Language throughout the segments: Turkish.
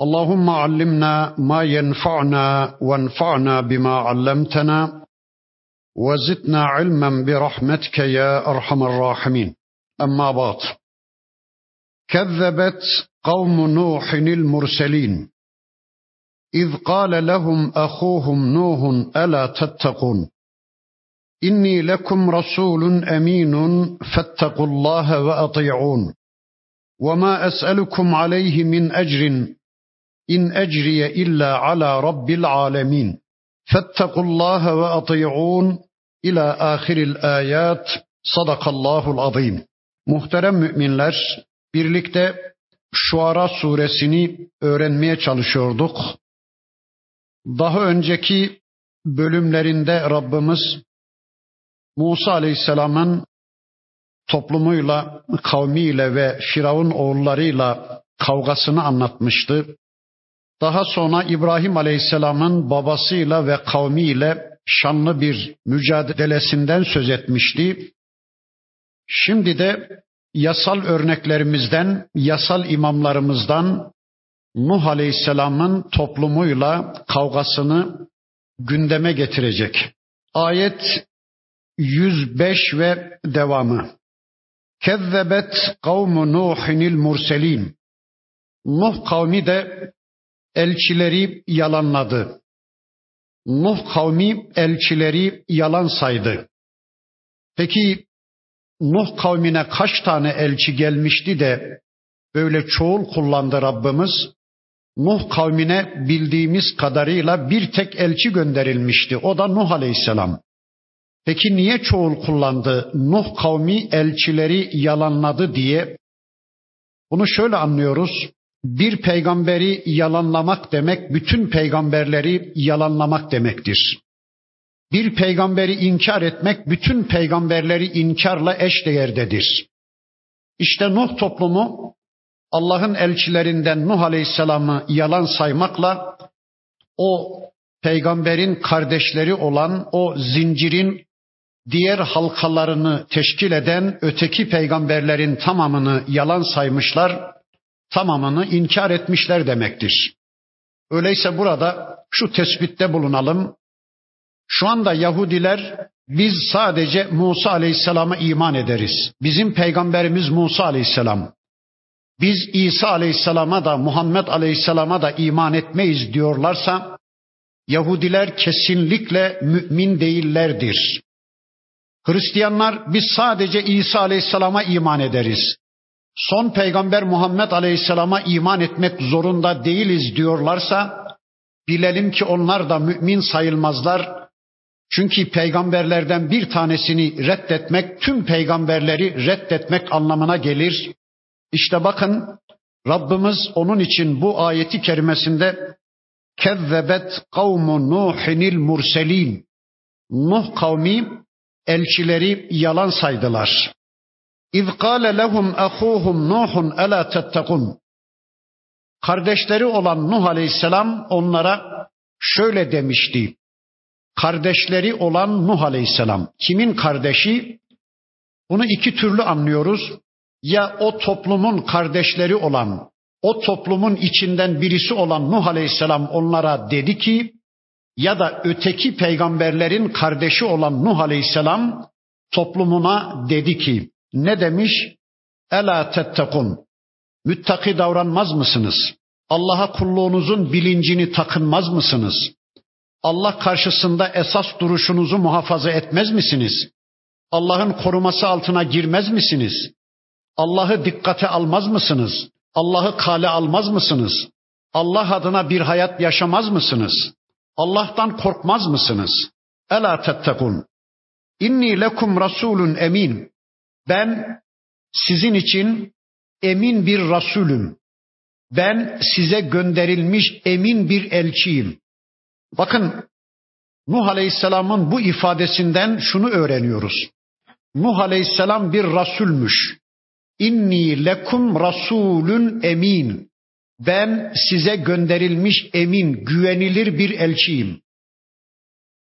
اللهم علمنا ما ينفعنا وانفعنا بما علمتنا وزدنا علما برحمتك يا أرحم الراحمين. أما بعد كذبت قوم نوح المرسلين إذ قال لهم أخوهم نوح ألا تتقون؟ إني لكم رسول أمين فاتقوا الله وأطيعون وما أسألكم عليه من أجر İn ecriye illa ala rabbil alemin. Fettekullaha ve ati'un ila ahiril ayat. Sadakallahul azim. Muhterem müminler, birlikte Şuara suresini öğrenmeye çalışıyorduk. Daha önceki bölümlerinde Rabbimiz Musa Aleyhisselam'ın toplumuyla, kavmiyle ve Firavun oğullarıyla kavgasını anlatmıştı. Daha sonra İbrahim Aleyhisselam'ın babasıyla ve kavmiyle şanlı bir mücadelesinden söz etmişti. Şimdi de yasal örneklerimizden, yasal imamlarımızdan Nuh Aleyhisselam'ın toplumuyla kavgasını gündeme getirecek. Ayet 105 ve devamı. Kezzebet kavmu Nuhinil murselin. Nuh kavmi de elçileri yalanladı. Nuh kavmi elçileri yalan saydı. Peki Nuh kavmine kaç tane elçi gelmişti de böyle çoğul kullandı Rabbimiz? Nuh kavmine bildiğimiz kadarıyla bir tek elçi gönderilmişti. O da Nuh Aleyhisselam. Peki niye çoğul kullandı? Nuh kavmi elçileri yalanladı diye. Bunu şöyle anlıyoruz bir peygamberi yalanlamak demek bütün peygamberleri yalanlamak demektir. Bir peygamberi inkar etmek bütün peygamberleri inkarla eşdeğerdedir. İşte Nuh toplumu Allah'ın elçilerinden Nuh Aleyhisselam'ı yalan saymakla o peygamberin kardeşleri olan o zincirin diğer halkalarını teşkil eden öteki peygamberlerin tamamını yalan saymışlar tamamını inkar etmişler demektir. Öyleyse burada şu tespitte bulunalım. Şu anda Yahudiler biz sadece Musa Aleyhisselam'a iman ederiz. Bizim peygamberimiz Musa Aleyhisselam. Biz İsa Aleyhisselam'a da Muhammed Aleyhisselam'a da iman etmeyiz diyorlarsa Yahudiler kesinlikle mümin değillerdir. Hristiyanlar biz sadece İsa Aleyhisselam'a iman ederiz son peygamber Muhammed Aleyhisselam'a iman etmek zorunda değiliz diyorlarsa bilelim ki onlar da mümin sayılmazlar. Çünkü peygamberlerden bir tanesini reddetmek tüm peygamberleri reddetmek anlamına gelir. İşte bakın Rabbimiz onun için bu ayeti kerimesinde kezzebet kavmu Nuhinil murselin Nuh kavmi elçileri yalan saydılar. İz kâle lehum ahuhum Nuhun ela tettekun. Kardeşleri olan Nuh Aleyhisselam onlara şöyle demişti. Kardeşleri olan Nuh Aleyhisselam. Kimin kardeşi? Bunu iki türlü anlıyoruz. Ya o toplumun kardeşleri olan, o toplumun içinden birisi olan Nuh Aleyhisselam onlara dedi ki, ya da öteki peygamberlerin kardeşi olan Nuh Aleyhisselam toplumuna dedi ki, ne demiş? Ela tettekun. Müttaki davranmaz mısınız? Allah'a kulluğunuzun bilincini takınmaz mısınız? Allah karşısında esas duruşunuzu muhafaza etmez misiniz? Allah'ın koruması altına girmez misiniz? Allah'ı dikkate almaz mısınız? Allah'ı kale almaz mısınız? Allah adına bir hayat yaşamaz mısınız? Allah'tan korkmaz mısınız? Ela tettekun. İnni lekum rasulun emin. Ben sizin için emin bir Resulüm. Ben size gönderilmiş emin bir elçiyim. Bakın Nuh Aleyhisselam'ın bu ifadesinden şunu öğreniyoruz. Nuh Aleyhisselam bir rasulmüş. İnni lekum rasulün emin. Ben size gönderilmiş emin, güvenilir bir elçiyim.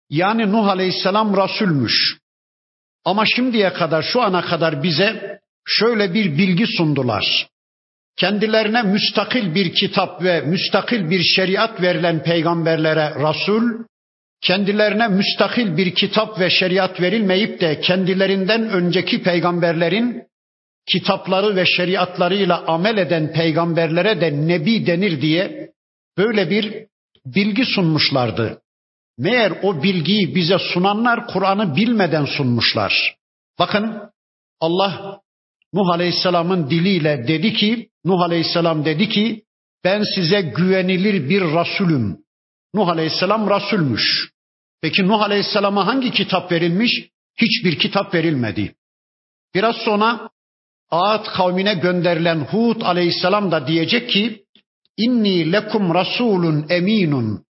Yani Nuh Aleyhisselam rasulmüş. Ama şimdiye kadar, şu ana kadar bize şöyle bir bilgi sundular. Kendilerine müstakil bir kitap ve müstakil bir şeriat verilen peygamberlere rasul, kendilerine müstakil bir kitap ve şeriat verilmeyip de kendilerinden önceki peygamberlerin kitapları ve şeriatlarıyla amel eden peygamberlere de nebi denir diye böyle bir bilgi sunmuşlardı. Meğer o bilgiyi bize sunanlar Kur'an'ı bilmeden sunmuşlar. Bakın Allah Nuh Aleyhisselam'ın diliyle dedi ki, Nuh Aleyhisselam dedi ki, ben size güvenilir bir Rasulüm. Nuh Aleyhisselam Rasulmüş. Peki Nuh Aleyhisselam'a hangi kitap verilmiş? Hiçbir kitap verilmedi. Biraz sonra Ad kavmine gönderilen Hud Aleyhisselam da diyecek ki, İnni lekum rasulun eminun.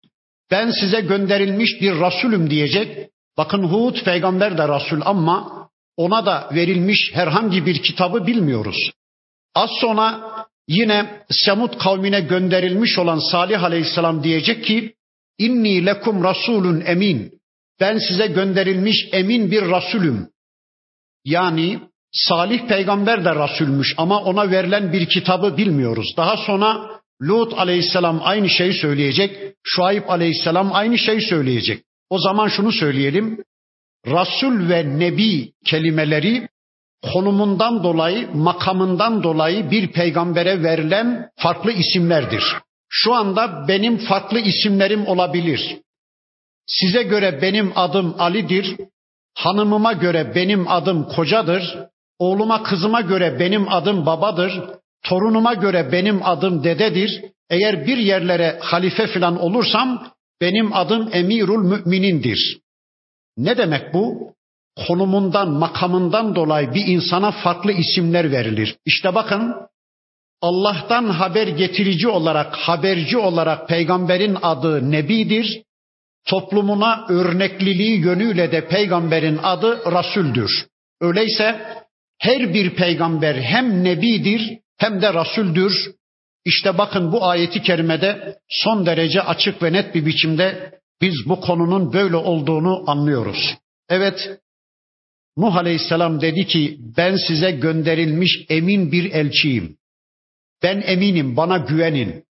Ben size gönderilmiş bir Rasulüm diyecek. Bakın Hud peygamber de Rasul ama ona da verilmiş herhangi bir kitabı bilmiyoruz. Az sonra yine Semud kavmine gönderilmiş olan Salih Aleyhisselam diyecek ki İnni lekum rasulun emin. Ben size gönderilmiş emin bir Rasulüm. Yani Salih peygamber de Rasulmüş ama ona verilen bir kitabı bilmiyoruz. Daha sonra Lut aleyhisselam aynı şeyi söyleyecek. Şuayb aleyhisselam aynı şeyi söyleyecek. O zaman şunu söyleyelim. Rasul ve Nebi kelimeleri konumundan dolayı, makamından dolayı bir peygambere verilen farklı isimlerdir. Şu anda benim farklı isimlerim olabilir. Size göre benim adım Ali'dir, hanımıma göre benim adım kocadır, oğluma kızıma göre benim adım babadır, torunuma göre benim adım dededir. Eğer bir yerlere halife falan olursam benim adım emirul müminindir. Ne demek bu? Konumundan, makamından dolayı bir insana farklı isimler verilir. İşte bakın Allah'tan haber getirici olarak, haberci olarak peygamberin adı Nebidir. Toplumuna örnekliliği yönüyle de peygamberin adı Rasuldür. Öyleyse her bir peygamber hem Nebidir hem de Rasuldür. İşte bakın bu ayeti kerimede son derece açık ve net bir biçimde biz bu konunun böyle olduğunu anlıyoruz. Evet, Nuh Aleyhisselam dedi ki ben size gönderilmiş emin bir elçiyim. Ben eminim bana güvenin.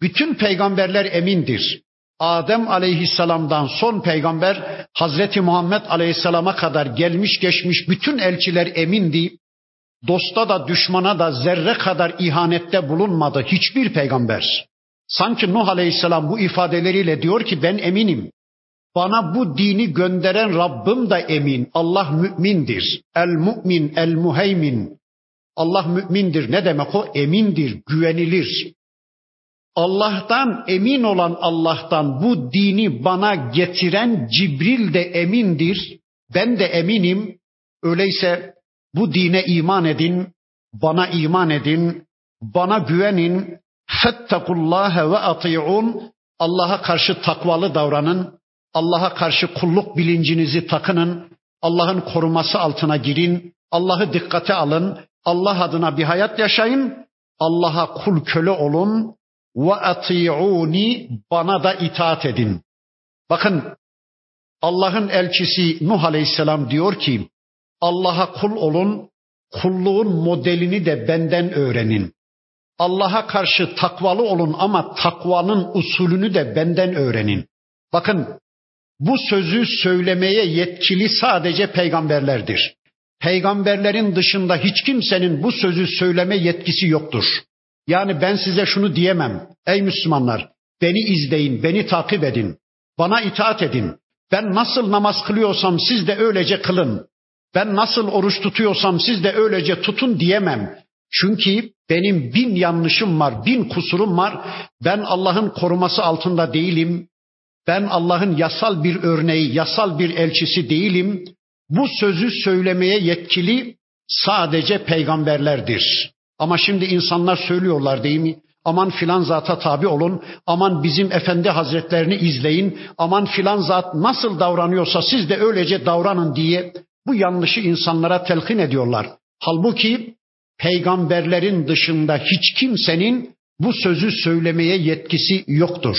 Bütün peygamberler emindir. Adem aleyhisselamdan son peygamber Hazreti Muhammed aleyhisselama kadar gelmiş geçmiş bütün elçiler emindi. Dosta da düşmana da zerre kadar ihanette bulunmadı hiçbir peygamber. Sanki Nuh Aleyhisselam bu ifadeleriyle diyor ki ben eminim. Bana bu dini gönderen Rabbim da emin. Allah mümindir. El mümin, el muheymin. Allah mümindir. Ne demek o? Emindir, güvenilir. Allah'tan emin olan Allah'tan bu dini bana getiren Cibril de emindir. Ben de eminim. Öyleyse bu dine iman edin, bana iman edin, bana güvenin, fettekullâhe ve ati'un, Allah'a karşı takvalı davranın, Allah'a karşı kulluk bilincinizi takının, Allah'ın koruması altına girin, Allah'ı dikkate alın, Allah adına bir hayat yaşayın, Allah'a kul köle olun ve ati'uni bana da itaat edin. Bakın Allah'ın elçisi Nuh Aleyhisselam diyor ki Allah'a kul olun, kulluğun modelini de benden öğrenin. Allah'a karşı takvalı olun ama takvanın usulünü de benden öğrenin. Bakın bu sözü söylemeye yetkili sadece peygamberlerdir. Peygamberlerin dışında hiç kimsenin bu sözü söyleme yetkisi yoktur. Yani ben size şunu diyemem. Ey Müslümanlar, beni izleyin, beni takip edin. Bana itaat edin. Ben nasıl namaz kılıyorsam siz de öylece kılın. Ben nasıl oruç tutuyorsam siz de öylece tutun diyemem. Çünkü benim bin yanlışım var, bin kusurum var. Ben Allah'ın koruması altında değilim. Ben Allah'ın yasal bir örneği, yasal bir elçisi değilim. Bu sözü söylemeye yetkili sadece peygamberlerdir. Ama şimdi insanlar söylüyorlar değil mi? aman filan zata tabi olun, aman bizim efendi hazretlerini izleyin, aman filan zat nasıl davranıyorsa siz de öylece davranın diye bu yanlışı insanlara telkin ediyorlar. Halbuki peygamberlerin dışında hiç kimsenin bu sözü söylemeye yetkisi yoktur.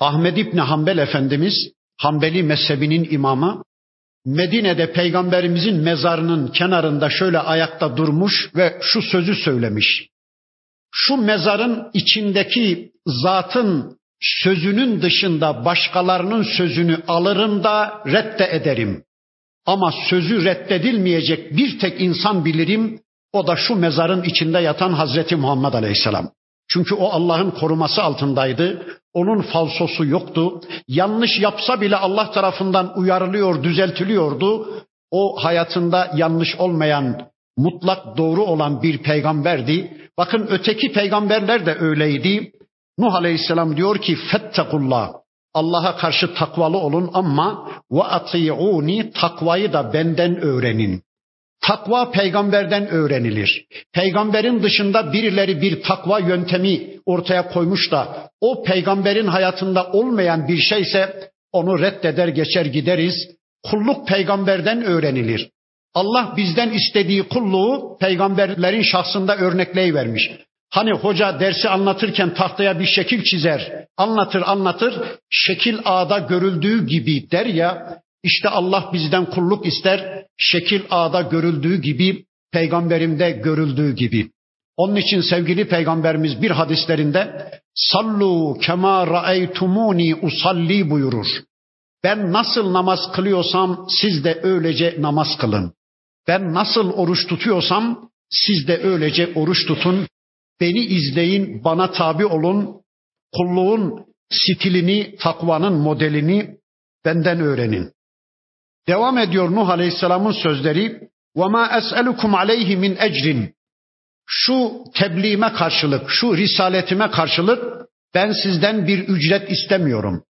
Ahmed İbni Hanbel Efendimiz, Hanbeli mezhebinin imamı, Medine'de peygamberimizin mezarının kenarında şöyle ayakta durmuş ve şu sözü söylemiş. Şu mezarın içindeki zatın sözünün dışında başkalarının sözünü alırım da redde ederim. Ama sözü reddedilmeyecek bir tek insan bilirim. O da şu mezarın içinde yatan Hazreti Muhammed Aleyhisselam. Çünkü o Allah'ın koruması altındaydı. Onun falsosu yoktu. Yanlış yapsa bile Allah tarafından uyarılıyor, düzeltiliyordu. O hayatında yanlış olmayan, mutlak doğru olan bir peygamberdi. Bakın öteki peygamberler de öyleydi. Nuh Aleyhisselam diyor ki fettekullah. Allah'a karşı takvalı olun ama ve ati'uni takvayı da benden öğrenin. Takva peygamberden öğrenilir. Peygamberin dışında birileri bir takva yöntemi ortaya koymuş da o peygamberin hayatında olmayan bir şeyse onu reddeder geçer gideriz. Kulluk peygamberden öğrenilir. Allah bizden istediği kulluğu peygamberlerin şahsında örnekleyivermiş. Hani hoca dersi anlatırken tahtaya bir şekil çizer, anlatır anlatır, şekil A'da görüldüğü gibi der ya, işte Allah bizden kulluk ister, şekil A'da görüldüğü gibi, peygamberimde görüldüğü gibi. Onun için sevgili peygamberimiz bir hadislerinde sallu kema raeytumuni usalli buyurur. Ben nasıl namaz kılıyorsam siz de öylece namaz kılın. Ben nasıl oruç tutuyorsam siz de öylece oruç tutun. Beni izleyin, bana tabi olun. Kulluğun stilini, takvanın modelini benden öğrenin. Devam ediyor Nuh Aleyhisselam'ın sözleri. وَمَا أَسْأَلُكُمْ عَلَيْهِ مِنْ اَجْرٍ Şu tebliğime karşılık, şu risaletime karşılık ben sizden bir ücret istemiyorum.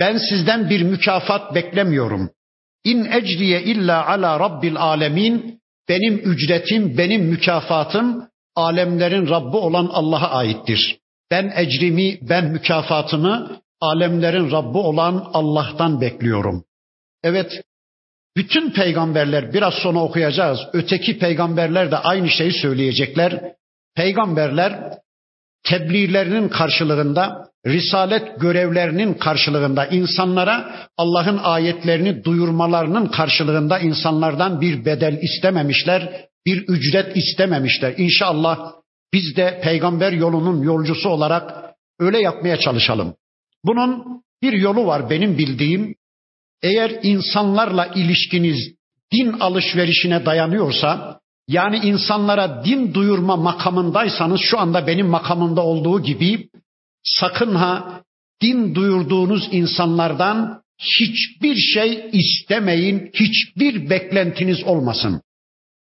Ben sizden bir mükafat beklemiyorum. İn ecriye illa ala rabbil alemin. Benim ücretim, benim mükafatım alemlerin Rabbi olan Allah'a aittir. Ben ecrimi, ben mükafatımı alemlerin Rabbi olan Allah'tan bekliyorum. Evet, bütün peygamberler biraz sonra okuyacağız. Öteki peygamberler de aynı şeyi söyleyecekler. Peygamberler tebliğlerinin karşılığında, risalet görevlerinin karşılığında insanlara Allah'ın ayetlerini duyurmalarının karşılığında insanlardan bir bedel istememişler, bir ücret istememişler. İnşallah biz de peygamber yolunun yolcusu olarak öyle yapmaya çalışalım. Bunun bir yolu var benim bildiğim. Eğer insanlarla ilişkiniz din alışverişine dayanıyorsa, yani insanlara din duyurma makamındaysanız şu anda benim makamımda olduğu gibi sakın ha din duyurduğunuz insanlardan hiçbir şey istemeyin, hiçbir beklentiniz olmasın.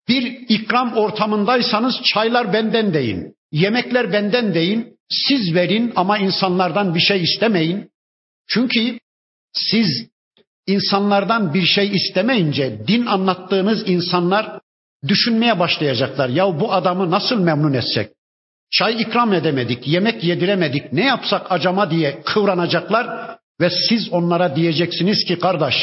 Bir ikram ortamındaysanız çaylar benden deyin, yemekler benden deyin, siz verin ama insanlardan bir şey istemeyin. Çünkü siz insanlardan bir şey istemeyince din anlattığınız insanlar düşünmeye başlayacaklar. Ya bu adamı nasıl memnun etsek? Çay ikram edemedik, yemek yediremedik, ne yapsak acama diye kıvranacaklar ve siz onlara diyeceksiniz ki kardeş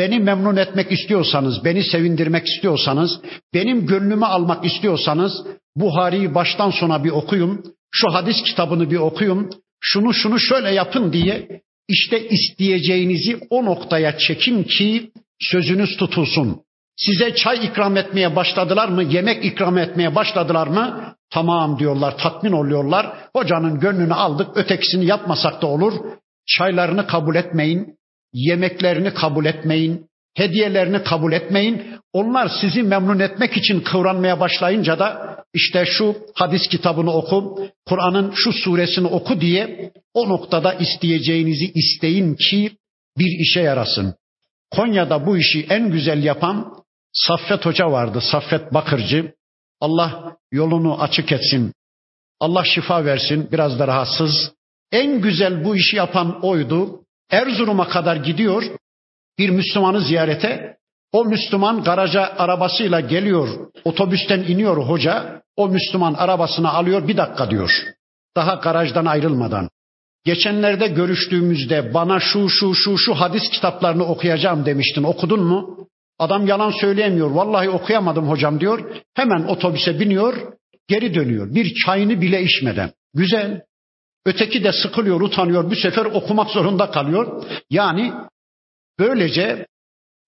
beni memnun etmek istiyorsanız, beni sevindirmek istiyorsanız, benim gönlümü almak istiyorsanız Buhari'yi baştan sona bir okuyun, şu hadis kitabını bir okuyun, şunu şunu şöyle yapın diye işte isteyeceğinizi o noktaya çekin ki sözünüz tutulsun. Size çay ikram etmeye başladılar mı? Yemek ikram etmeye başladılar mı? Tamam diyorlar, tatmin oluyorlar. Hocanın gönlünü aldık, ötekisini yapmasak da olur. Çaylarını kabul etmeyin, yemeklerini kabul etmeyin, hediyelerini kabul etmeyin. Onlar sizi memnun etmek için kıvranmaya başlayınca da işte şu hadis kitabını oku, Kur'an'ın şu suresini oku diye o noktada isteyeceğinizi isteyin ki bir işe yarasın. Konya'da bu işi en güzel yapan Saffet Hoca vardı, Saffet Bakırcı. Allah yolunu açık etsin. Allah şifa versin, biraz da rahatsız. En güzel bu işi yapan oydu. Erzurum'a kadar gidiyor bir Müslümanı ziyarete. O Müslüman garaja arabasıyla geliyor, otobüsten iniyor hoca, o Müslüman arabasını alıyor bir dakika diyor. Daha garajdan ayrılmadan. Geçenlerde görüştüğümüzde bana şu şu şu şu hadis kitaplarını okuyacağım demiştin. Okudun mu? Adam yalan söyleyemiyor. Vallahi okuyamadım hocam diyor. Hemen otobüse biniyor, geri dönüyor. Bir çayını bile içmeden. Güzel. Öteki de sıkılıyor, utanıyor. Bu sefer okumak zorunda kalıyor. Yani böylece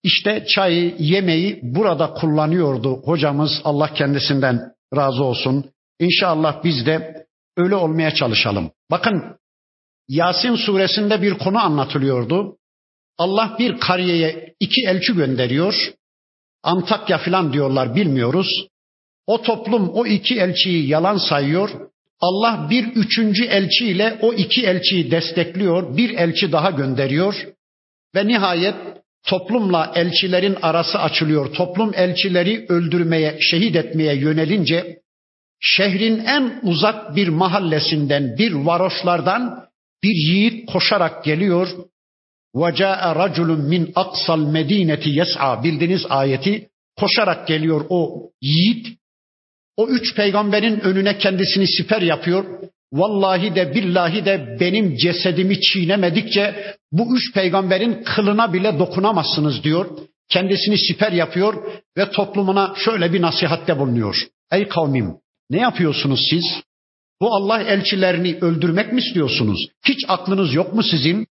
işte çayı, yemeği burada kullanıyordu hocamız. Allah kendisinden razı olsun. İnşallah biz de öyle olmaya çalışalım. Bakın Yasin suresinde bir konu anlatılıyordu. Allah bir kariyeye iki elçi gönderiyor. Antakya filan diyorlar bilmiyoruz. O toplum o iki elçiyi yalan sayıyor. Allah bir üçüncü elçiyle o iki elçiyi destekliyor. Bir elçi daha gönderiyor. Ve nihayet toplumla elçilerin arası açılıyor. Toplum elçileri öldürmeye, şehit etmeye yönelince şehrin en uzak bir mahallesinden, bir varoşlardan bir yiğit koşarak geliyor. وَجَاءَ رَجُلٌ مِنْ أَقْصَى الْمَد۪ينَةِ يَسْعَى Bildiğiniz ayeti koşarak geliyor o yiğit. o üç peygamberin önüne kendisini siper yapıyor. Vallahi de billahi de benim cesedimi çiğnemedikçe bu üç peygamberin kılına bile dokunamazsınız diyor. Kendisini siper yapıyor ve toplumuna şöyle bir nasihatte bulunuyor. Ey kavmim ne yapıyorsunuz siz? Bu Allah elçilerini öldürmek mi istiyorsunuz? Hiç aklınız yok mu sizin?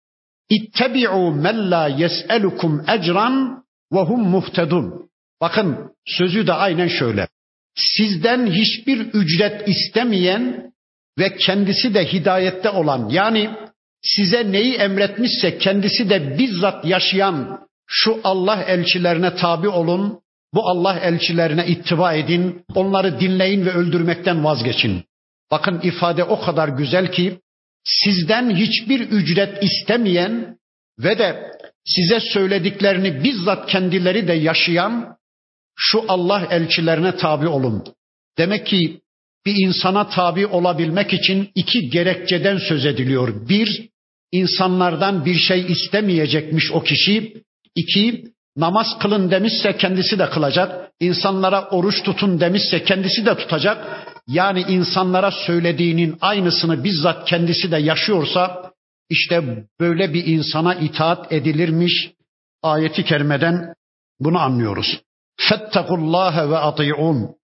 İttebi'u men la yes'elukum ecran ve hum muhtedun. Bakın sözü de aynen şöyle. Sizden hiçbir ücret istemeyen ve kendisi de hidayette olan yani size neyi emretmişse kendisi de bizzat yaşayan şu Allah elçilerine tabi olun. Bu Allah elçilerine ittiba edin. Onları dinleyin ve öldürmekten vazgeçin. Bakın ifade o kadar güzel ki sizden hiçbir ücret istemeyen ve de size söylediklerini bizzat kendileri de yaşayan şu Allah elçilerine tabi olun. Demek ki bir insana tabi olabilmek için iki gerekçeden söz ediliyor. Bir, insanlardan bir şey istemeyecekmiş o kişi. İki, namaz kılın demişse kendisi de kılacak. İnsanlara oruç tutun demişse kendisi de tutacak. Yani insanlara söylediğinin aynısını bizzat kendisi de yaşıyorsa işte böyle bir insana itaat edilirmiş. Ayeti kerimeden bunu anlıyoruz. Fettekullâhe ve ati'un.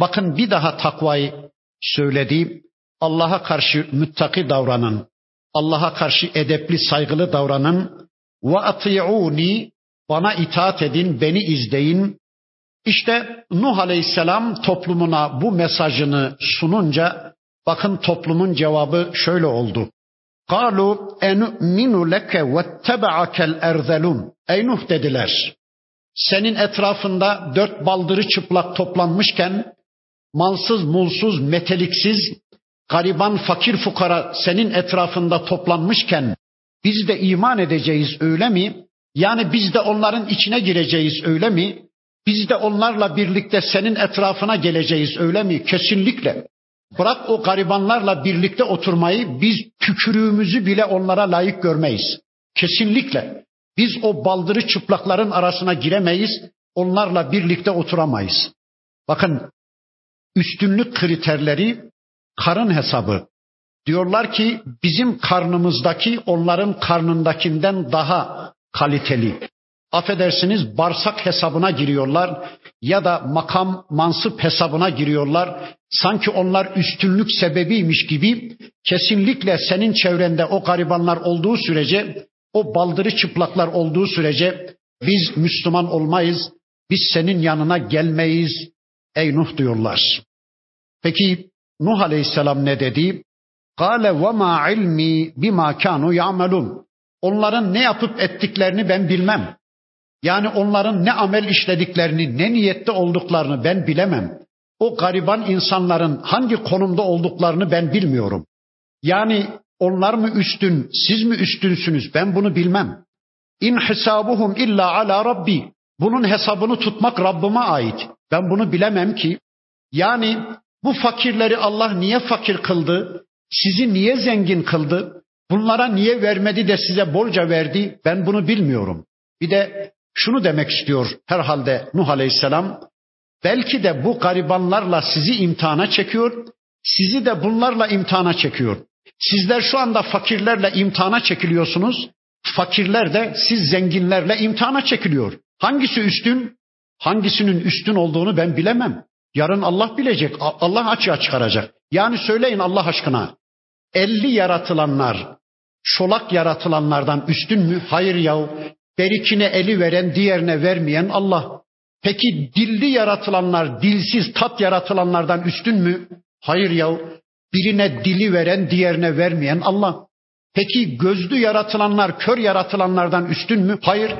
Bakın bir daha takvayı söyledi. Allah'a karşı müttaki davranın. Allah'a karşı edepli, saygılı davranın. Ve ati'uni bana itaat edin, beni izleyin. İşte Nuh Aleyhisselam toplumuna bu mesajını sununca bakın toplumun cevabı şöyle oldu. Kalu enu'minu leke vettebe'akel erzelun. Ey Nuh dediler. Senin etrafında dört baldırı çıplak toplanmışken malsız, mulsuz, meteliksiz, gariban, fakir fukara senin etrafında toplanmışken biz de iman edeceğiz öyle mi? Yani biz de onların içine gireceğiz öyle mi? Biz de onlarla birlikte senin etrafına geleceğiz öyle mi? Kesinlikle. Bırak o garibanlarla birlikte oturmayı biz tükürüğümüzü bile onlara layık görmeyiz. Kesinlikle. Biz o baldırı çıplakların arasına giremeyiz. Onlarla birlikte oturamayız. Bakın üstünlük kriterleri karın hesabı. Diyorlar ki bizim karnımızdaki onların karnındakinden daha kaliteli affedersiniz bağırsak hesabına giriyorlar ya da makam mansıp hesabına giriyorlar. Sanki onlar üstünlük sebebiymiş gibi kesinlikle senin çevrende o garibanlar olduğu sürece, o baldırı çıplaklar olduğu sürece biz Müslüman olmayız, biz senin yanına gelmeyiz ey Nuh diyorlar. Peki Nuh Aleyhisselam ne dedi? Kale ve ma ilmi bima kanu ya'melun. Onların ne yapıp ettiklerini ben bilmem. Yani onların ne amel işlediklerini, ne niyette olduklarını ben bilemem. O gariban insanların hangi konumda olduklarını ben bilmiyorum. Yani onlar mı üstün, siz mi üstünsünüz ben bunu bilmem. İn hisabuhum illa ala rabbi. Bunun hesabını tutmak Rabbime ait. Ben bunu bilemem ki. Yani bu fakirleri Allah niye fakir kıldı? Sizi niye zengin kıldı? Bunlara niye vermedi de size bolca verdi? Ben bunu bilmiyorum. Bir de Şunu demek istiyor herhalde Nuh Aleyhisselam. Belki de bu garibanlarla sizi imtihana çekiyor, sizi de bunlarla imtihana çekiyor. Sizler şu anda fakirlerle imtihana çekiliyorsunuz. Fakirler de siz zenginlerle imtihana çekiliyor. Hangisi üstün? Hangisinin üstün olduğunu ben bilemem. Yarın Allah bilecek. Allah açığa çıkaracak. Yani söyleyin Allah aşkına. Elli yaratılanlar, şolak yaratılanlardan üstün mü? Hayır yahu. Berikine eli veren, diğerine vermeyen Allah. Peki dilli yaratılanlar, dilsiz tat yaratılanlardan üstün mü? Hayır yahu. Birine dili veren, diğerine vermeyen Allah. Peki gözlü yaratılanlar, kör yaratılanlardan üstün mü? Hayır.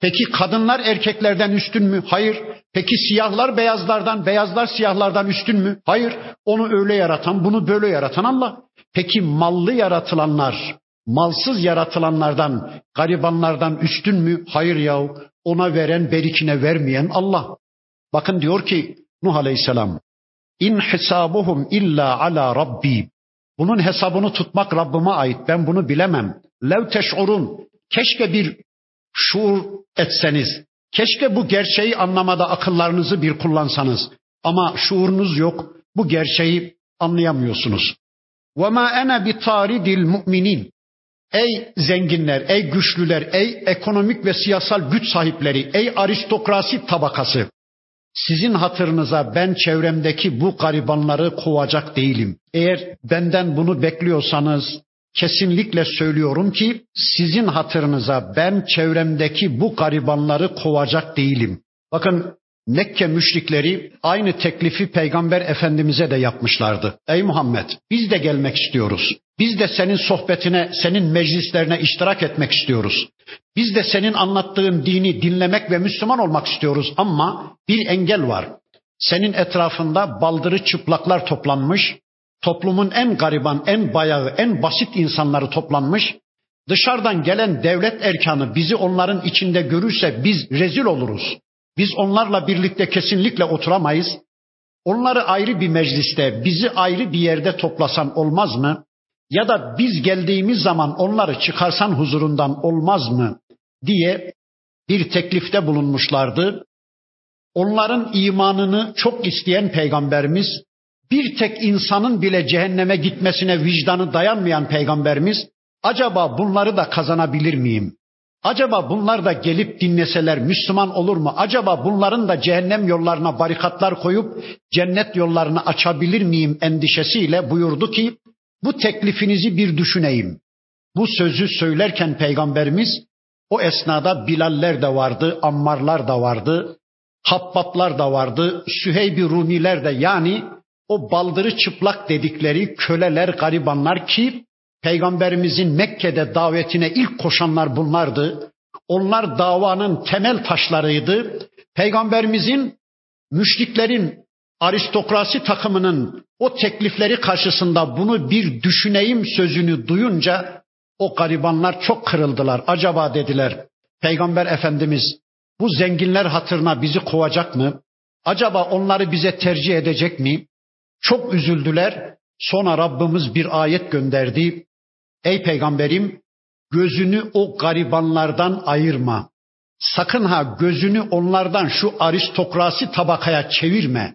Peki kadınlar erkeklerden üstün mü? Hayır. Peki siyahlar beyazlardan, beyazlar siyahlardan üstün mü? Hayır. Onu öyle yaratan, bunu böyle yaratan Allah. Peki mallı yaratılanlar, malsız yaratılanlardan, garibanlardan üstün mü? Hayır yahu. Ona veren, berikine vermeyen Allah. Bakın diyor ki Nuh Aleyhisselam, İn hesabuhum illa ala rabbi. Bunun hesabını tutmak Rabbime ait. Ben bunu bilemem. Lev teş'urun. Keşke bir şuur etseniz. Keşke bu gerçeği anlamada akıllarınızı bir kullansanız. Ama şuurunuz yok. Bu gerçeği anlayamıyorsunuz. Ve ma ene bi taridil mu'minin. Ey zenginler, ey güçlüler, ey ekonomik ve siyasal güç sahipleri, ey aristokrasi tabakası. Sizin hatırınıza ben çevremdeki bu garibanları kovacak değilim. Eğer benden bunu bekliyorsanız kesinlikle söylüyorum ki sizin hatırınıza ben çevremdeki bu garibanları kovacak değilim. Bakın Mekke müşrikleri aynı teklifi Peygamber Efendimiz'e de yapmışlardı. Ey Muhammed biz de gelmek istiyoruz. Biz de senin sohbetine, senin meclislerine iştirak etmek istiyoruz. Biz de senin anlattığın dini dinlemek ve Müslüman olmak istiyoruz ama bir engel var. Senin etrafında baldırı çıplaklar toplanmış, toplumun en gariban, en bayağı, en basit insanları toplanmış. Dışarıdan gelen devlet erkanı bizi onların içinde görürse biz rezil oluruz. Biz onlarla birlikte kesinlikle oturamayız. Onları ayrı bir mecliste, bizi ayrı bir yerde toplasan olmaz mı? Ya da biz geldiğimiz zaman onları çıkarsan huzurundan olmaz mı? diye bir teklifte bulunmuşlardı. Onların imanını çok isteyen peygamberimiz, bir tek insanın bile cehenneme gitmesine vicdanı dayanmayan peygamberimiz, acaba bunları da kazanabilir miyim? Acaba bunlar da gelip dinleseler Müslüman olur mu? Acaba bunların da cehennem yollarına barikatlar koyup cennet yollarını açabilir miyim endişesiyle buyurdu ki bu teklifinizi bir düşüneyim. Bu sözü söylerken peygamberimiz o esnada Bilaller de vardı, Ammarlar da vardı, Habbaplar da vardı, Süheyb-i Rumiler de yani o baldırı çıplak dedikleri köleler, garibanlar ki Peygamberimizin Mekke'de davetine ilk koşanlar bunlardı. Onlar davanın temel taşlarıydı. Peygamberimizin müşriklerin aristokrasi takımının o teklifleri karşısında bunu bir düşüneyim sözünü duyunca o garibanlar çok kırıldılar. Acaba dediler Peygamber Efendimiz bu zenginler hatırına bizi kovacak mı? Acaba onları bize tercih edecek mi? Çok üzüldüler. Sonra Rabbimiz bir ayet gönderdi. Ey peygamberim gözünü o garibanlardan ayırma. Sakın ha gözünü onlardan şu aristokrasi tabakaya çevirme.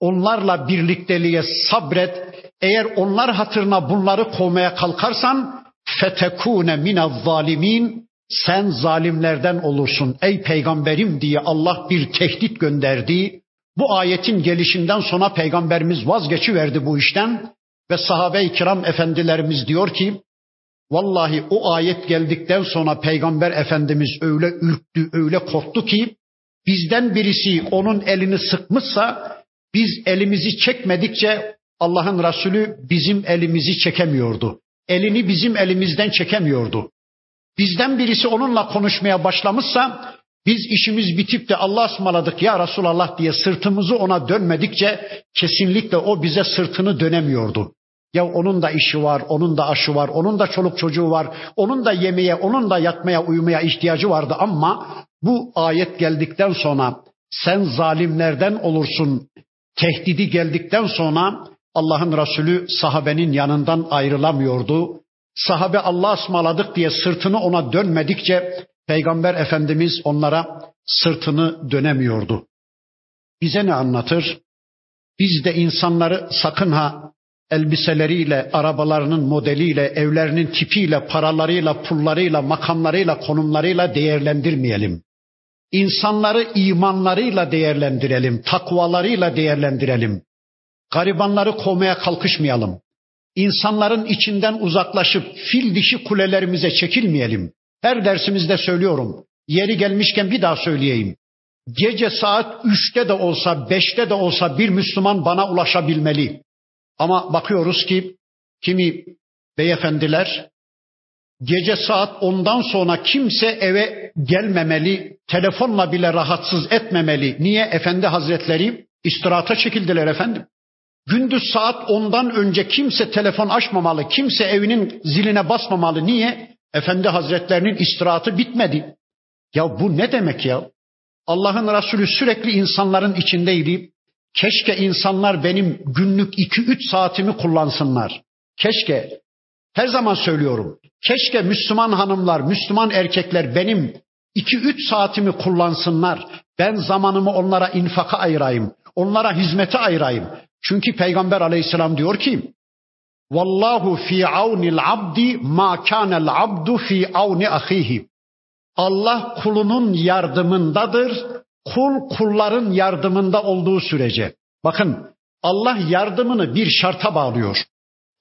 Onlarla birlikteliğe sabret. Eğer onlar hatırına bunları kovmaya kalkarsan fetekune minez zalimin sen zalimlerden olursun ey peygamberim diye Allah bir tehdit gönderdi. Bu ayetin gelişinden sonra peygamberimiz vazgeçiverdi bu işten ve sahabe-i kiram efendilerimiz diyor ki Vallahi o ayet geldikten sonra Peygamber Efendimiz öyle ürktü, öyle korktu ki bizden birisi onun elini sıkmışsa biz elimizi çekmedikçe Allah'ın Resulü bizim elimizi çekemiyordu. Elini bizim elimizden çekemiyordu. Bizden birisi onunla konuşmaya başlamışsa biz işimiz bitip de Allah ısmarladık ya Resulallah diye sırtımızı ona dönmedikçe kesinlikle o bize sırtını dönemiyordu. Ya onun da işi var, onun da aşı var, onun da çoluk çocuğu var, onun da yemeye, onun da yatmaya, uyumaya ihtiyacı vardı ama bu ayet geldikten sonra sen zalimlerden olursun tehdidi geldikten sonra Allah'ın Resulü sahabenin yanından ayrılamıyordu. Sahabe Allah ısmarladık diye sırtını ona dönmedikçe Peygamber Efendimiz onlara sırtını dönemiyordu. Bize ne anlatır? Biz de insanları sakın ha elbiseleriyle, arabalarının modeliyle, evlerinin tipiyle, paralarıyla, pullarıyla, makamlarıyla, konumlarıyla değerlendirmeyelim. İnsanları imanlarıyla değerlendirelim, takvalarıyla değerlendirelim. Garibanları kovmaya kalkışmayalım. İnsanların içinden uzaklaşıp fil dişi kulelerimize çekilmeyelim. Her dersimizde söylüyorum. Yeri gelmişken bir daha söyleyeyim. Gece saat üçte de olsa, beşte de olsa bir Müslüman bana ulaşabilmeli. Ama bakıyoruz ki kimi beyefendiler gece saat ondan sonra kimse eve gelmemeli, telefonla bile rahatsız etmemeli. Niye? Efendi Hazretleri istirahata çekildiler efendim. Gündüz saat ondan önce kimse telefon açmamalı, kimse evinin ziline basmamalı. Niye? Efendi Hazretlerinin istirahatı bitmedi. Ya bu ne demek ya? Allah'ın Resulü sürekli insanların içindeydi. Keşke insanlar benim günlük iki üç saatimi kullansınlar. Keşke. Her zaman söylüyorum. Keşke Müslüman hanımlar, Müslüman erkekler benim iki üç saatimi kullansınlar. Ben zamanımı onlara infaka ayırayım. Onlara hizmete ayırayım. Çünkü Peygamber aleyhisselam diyor ki Vallahu fi avnil abdi ma kanel abdu fi avni ahihi. Allah kulunun yardımındadır. Kul kulların yardımında olduğu sürece. Bakın Allah yardımını bir şarta bağlıyor.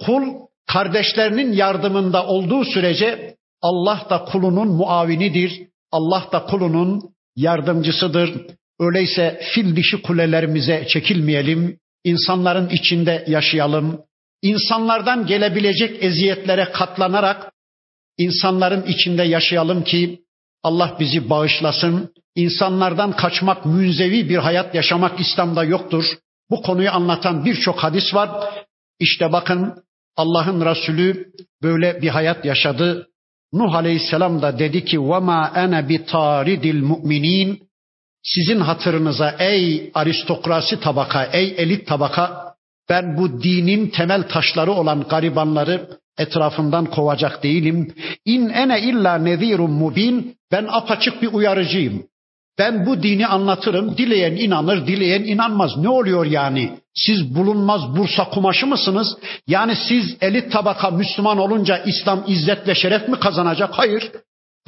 Kul kardeşlerinin yardımında olduğu sürece Allah da kulunun muavinidir. Allah da kulunun yardımcısıdır. Öyleyse fil dişi kulelerimize çekilmeyelim. İnsanların içinde yaşayalım. İnsanlardan gelebilecek eziyetlere katlanarak insanların içinde yaşayalım ki Allah bizi bağışlasın. İnsanlardan kaçmak, münzevi bir hayat yaşamak İslam'da yoktur. Bu konuyu anlatan birçok hadis var. İşte bakın Allah'ın Resulü böyle bir hayat yaşadı. Nuh Aleyhisselam da dedi ki وَمَا أَنَا بِتَارِدِ الْمُؤْمِنِينَ Sizin hatırınıza ey aristokrasi tabaka, ey elit tabaka ben bu dinin temel taşları olan garibanları etrafından kovacak değilim. İn ene illa nezirun mubin. Ben apaçık bir uyarıcıyım. Ben bu dini anlatırım. Dileyen inanır, dileyen inanmaz. Ne oluyor yani? Siz bulunmaz Bursa kumaşı mısınız? Yani siz elit tabaka Müslüman olunca İslam izzet ve şeref mi kazanacak? Hayır.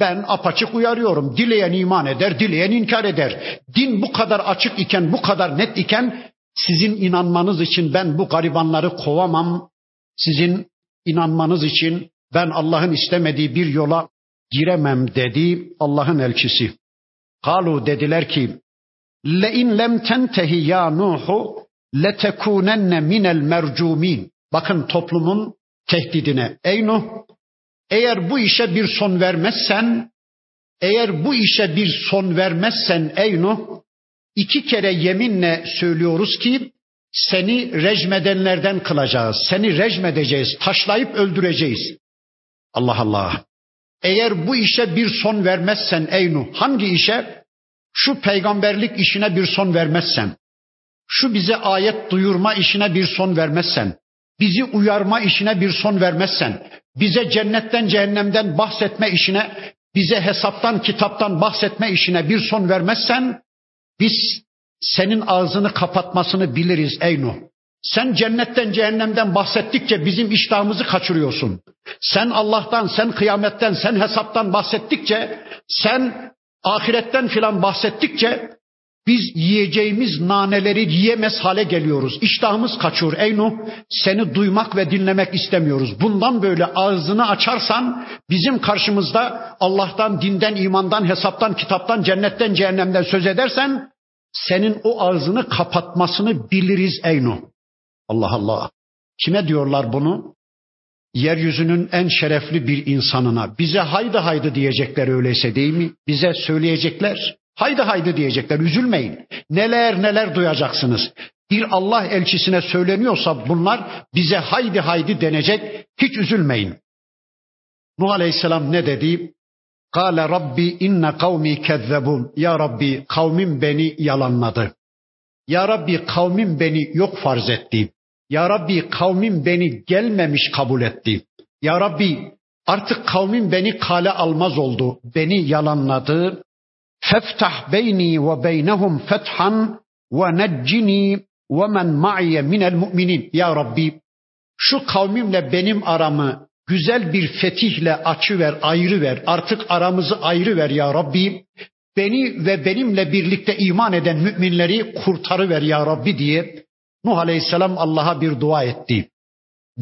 Ben apaçık uyarıyorum. Dileyen iman eder, dileyen inkar eder. Din bu kadar açık iken, bu kadar net iken sizin inanmanız için ben bu garibanları kovamam. Sizin inanmanız için ben Allah'ın istemediği bir yola giremem dedi Allah'ın elçisi. Kalu dediler ki le in lem tentehi ya Nuhu letekunenne minel mercumin. Bakın toplumun tehdidine. Ey Nuh eğer bu işe bir son vermezsen eğer bu işe bir son vermezsen ey Nuh iki kere yeminle söylüyoruz ki seni rejmedenlerden kılacağız. Seni rejmedeceğiz. Taşlayıp öldüreceğiz. Allah Allah. Eğer bu işe bir son vermezsen ey Nuh, hangi işe? Şu peygamberlik işine bir son vermezsen, şu bize ayet duyurma işine bir son vermezsen, bizi uyarma işine bir son vermezsen, bize cennetten cehennemden bahsetme işine, bize hesaptan kitaptan bahsetme işine bir son vermezsen, biz senin ağzını kapatmasını biliriz ey Nuh. Sen cennetten cehennemden bahsettikçe bizim iştahımızı kaçırıyorsun. Sen Allah'tan, sen kıyametten, sen hesaptan bahsettikçe, sen ahiretten filan bahsettikçe biz yiyeceğimiz naneleri yiyemez hale geliyoruz. İştahımız kaçıyor ey Nuh. Seni duymak ve dinlemek istemiyoruz. Bundan böyle ağzını açarsan bizim karşımızda Allah'tan, dinden, imandan, hesaptan, kitaptan, cennetten, cehennemden söz edersen senin o ağzını kapatmasını biliriz ey Nuh. Allah Allah. Kime diyorlar bunu? Yeryüzünün en şerefli bir insanına. Bize haydi haydi diyecekler öyleyse değil mi? Bize söyleyecekler. Haydi haydi diyecekler. Üzülmeyin. Neler neler duyacaksınız. Bir Allah elçisine söyleniyorsa bunlar bize haydi haydi denecek. Hiç üzülmeyin. Nuh Aleyhisselam ne dedi? Kale Rabbi inne kavmi kezzebun. Ya Rabbi kavmim beni yalanladı. Ya Rabbi kavmim beni yok farz etti. Ya Rabbi kavmim beni gelmemiş kabul etti. Ya Rabbi artık kavmim beni kale almaz oldu. Beni yalanladı. Feftah beyni ve beynehum fethan ve neccini ve men ma'iye minel mu'minin. Ya Rabbi şu kavmimle benim aramı güzel bir fetihle açı ver, ayrı ver. Artık aramızı ayrı ver ya Rabbi. Beni ve benimle birlikte iman eden müminleri kurtarı ver ya Rabbi diye Nuh Aleyhisselam Allah'a bir dua etti.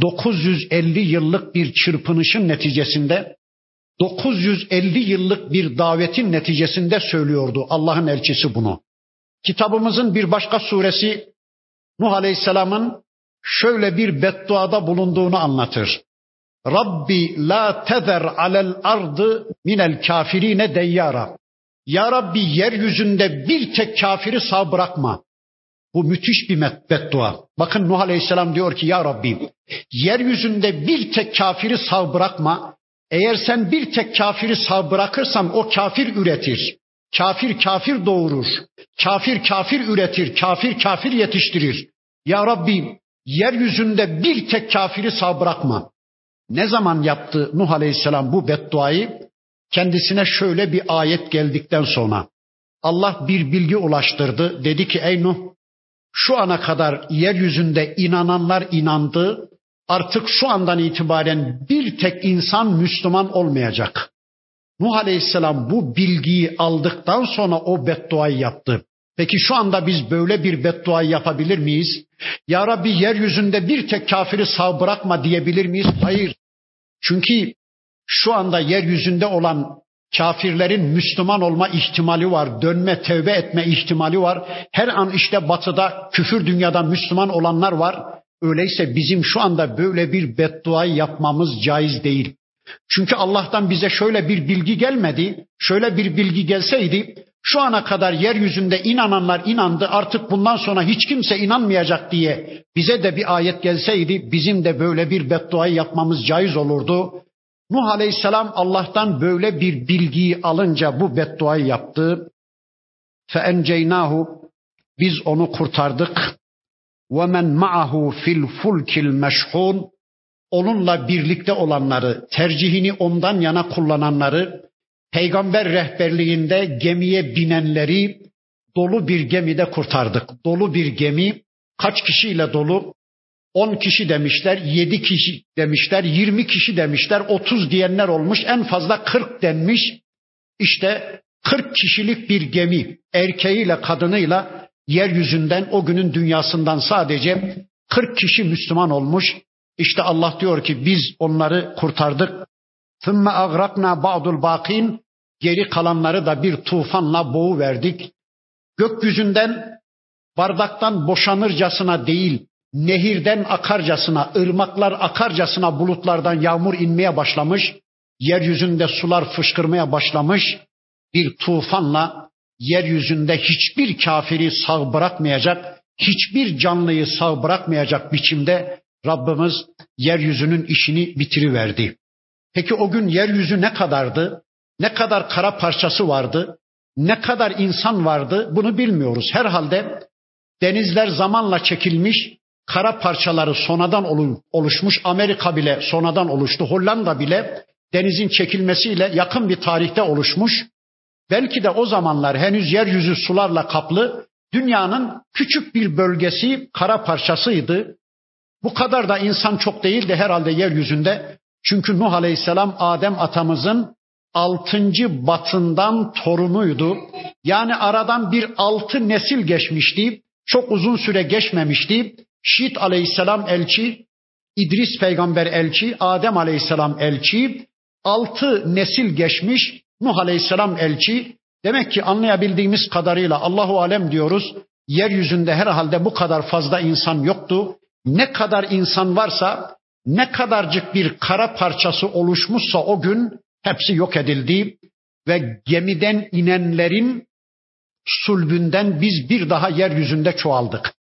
950 yıllık bir çırpınışın neticesinde 950 yıllık bir davetin neticesinde söylüyordu Allah'ın elçisi bunu. Kitabımızın bir başka suresi Nuh Aleyhisselam'ın şöyle bir bedduada bulunduğunu anlatır. Rabbi la tezer alel ardı minel kafirine deyyara. Ya Rabbi yeryüzünde bir tek kafiri sağ bırakma. Bu müthiş bir beddua. Bakın Nuh Aleyhisselam diyor ki ya Rabbi yeryüzünde bir tek kafiri sağ bırakma. Eğer sen bir tek kafiri sağ bırakırsan o kafir üretir. Kafir kafir doğurur. Kafir kafir üretir. Kafir kafir yetiştirir. Ya Rabbi yeryüzünde bir tek kafiri sağ bırakma. Ne zaman yaptı Nuh Aleyhisselam bu bedduayı? Kendisine şöyle bir ayet geldikten sonra. Allah bir bilgi ulaştırdı. Dedi ki ey Nuh şu ana kadar yeryüzünde inananlar inandı. Artık şu andan itibaren bir tek insan Müslüman olmayacak. Nuh Aleyhisselam bu bilgiyi aldıktan sonra o bedduayı yaptı. Peki şu anda biz böyle bir beddua yapabilir miyiz? Ya Rabbi yeryüzünde bir tek kafiri sağ bırakma diyebilir miyiz? Hayır. Çünkü şu anda yeryüzünde olan kafirlerin Müslüman olma ihtimali var, dönme, tevbe etme ihtimali var. Her an işte batıda küfür dünyada Müslüman olanlar var. Öyleyse bizim şu anda böyle bir beddua yapmamız caiz değil. Çünkü Allah'tan bize şöyle bir bilgi gelmedi. Şöyle bir bilgi gelseydi şu ana kadar yeryüzünde inananlar inandı artık bundan sonra hiç kimse inanmayacak diye bize de bir ayet gelseydi bizim de böyle bir bedduayı yapmamız caiz olurdu. Nuh Aleyhisselam Allah'tan böyle bir bilgiyi alınca bu bedduayı yaptı. فَاَنْجَيْنَاهُ Biz onu kurtardık. وَمَنْ مَعَهُ fil fulkil meşhun Onunla birlikte olanları, tercihini ondan yana kullananları, peygamber rehberliğinde gemiye binenleri dolu bir gemide kurtardık. Dolu bir gemi kaç kişiyle dolu? 10 kişi demişler, 7 kişi demişler, 20 kişi demişler, 30 diyenler olmuş, en fazla 40 denmiş. İşte 40 kişilik bir gemi erkeğiyle kadınıyla yeryüzünden o günün dünyasından sadece 40 kişi Müslüman olmuş. İşte Allah diyor ki biz onları kurtardık. Thumma agrakna ba'dul bakin geri kalanları da bir tufanla boğu verdik. Gökyüzünden bardaktan boşanırcasına değil nehirden akarcasına, ırmaklar akarcasına bulutlardan yağmur inmeye başlamış. Yeryüzünde sular fışkırmaya başlamış. Bir tufanla yeryüzünde hiçbir kafiri sağ bırakmayacak, hiçbir canlıyı sağ bırakmayacak biçimde Rabbimiz yeryüzünün işini bitiriverdi. Peki o gün yeryüzü ne kadardı? Ne kadar kara parçası vardı? Ne kadar insan vardı? Bunu bilmiyoruz. Herhalde denizler zamanla çekilmiş, kara parçaları sonradan oluşmuş. Amerika bile sonradan oluştu. Hollanda bile denizin çekilmesiyle yakın bir tarihte oluşmuş. Belki de o zamanlar henüz yeryüzü sularla kaplı, dünyanın küçük bir bölgesi kara parçasıydı. Bu kadar da insan çok değildi herhalde yeryüzünde. Çünkü Nuh Aleyhisselam Adem atamızın altıncı batından torunuydu. Yani aradan bir altı nesil geçmişti. Çok uzun süre geçmemişti. Şit aleyhisselam elçi, İdris peygamber elçi, Adem aleyhisselam elçi, altı nesil geçmiş Nuh aleyhisselam elçi. Demek ki anlayabildiğimiz kadarıyla Allahu alem diyoruz. Yeryüzünde herhalde bu kadar fazla insan yoktu. Ne kadar insan varsa, ne kadarcık bir kara parçası oluşmuşsa o gün hepsi yok edildi ve gemiden inenlerin sulbünden biz bir daha yeryüzünde çoğaldık.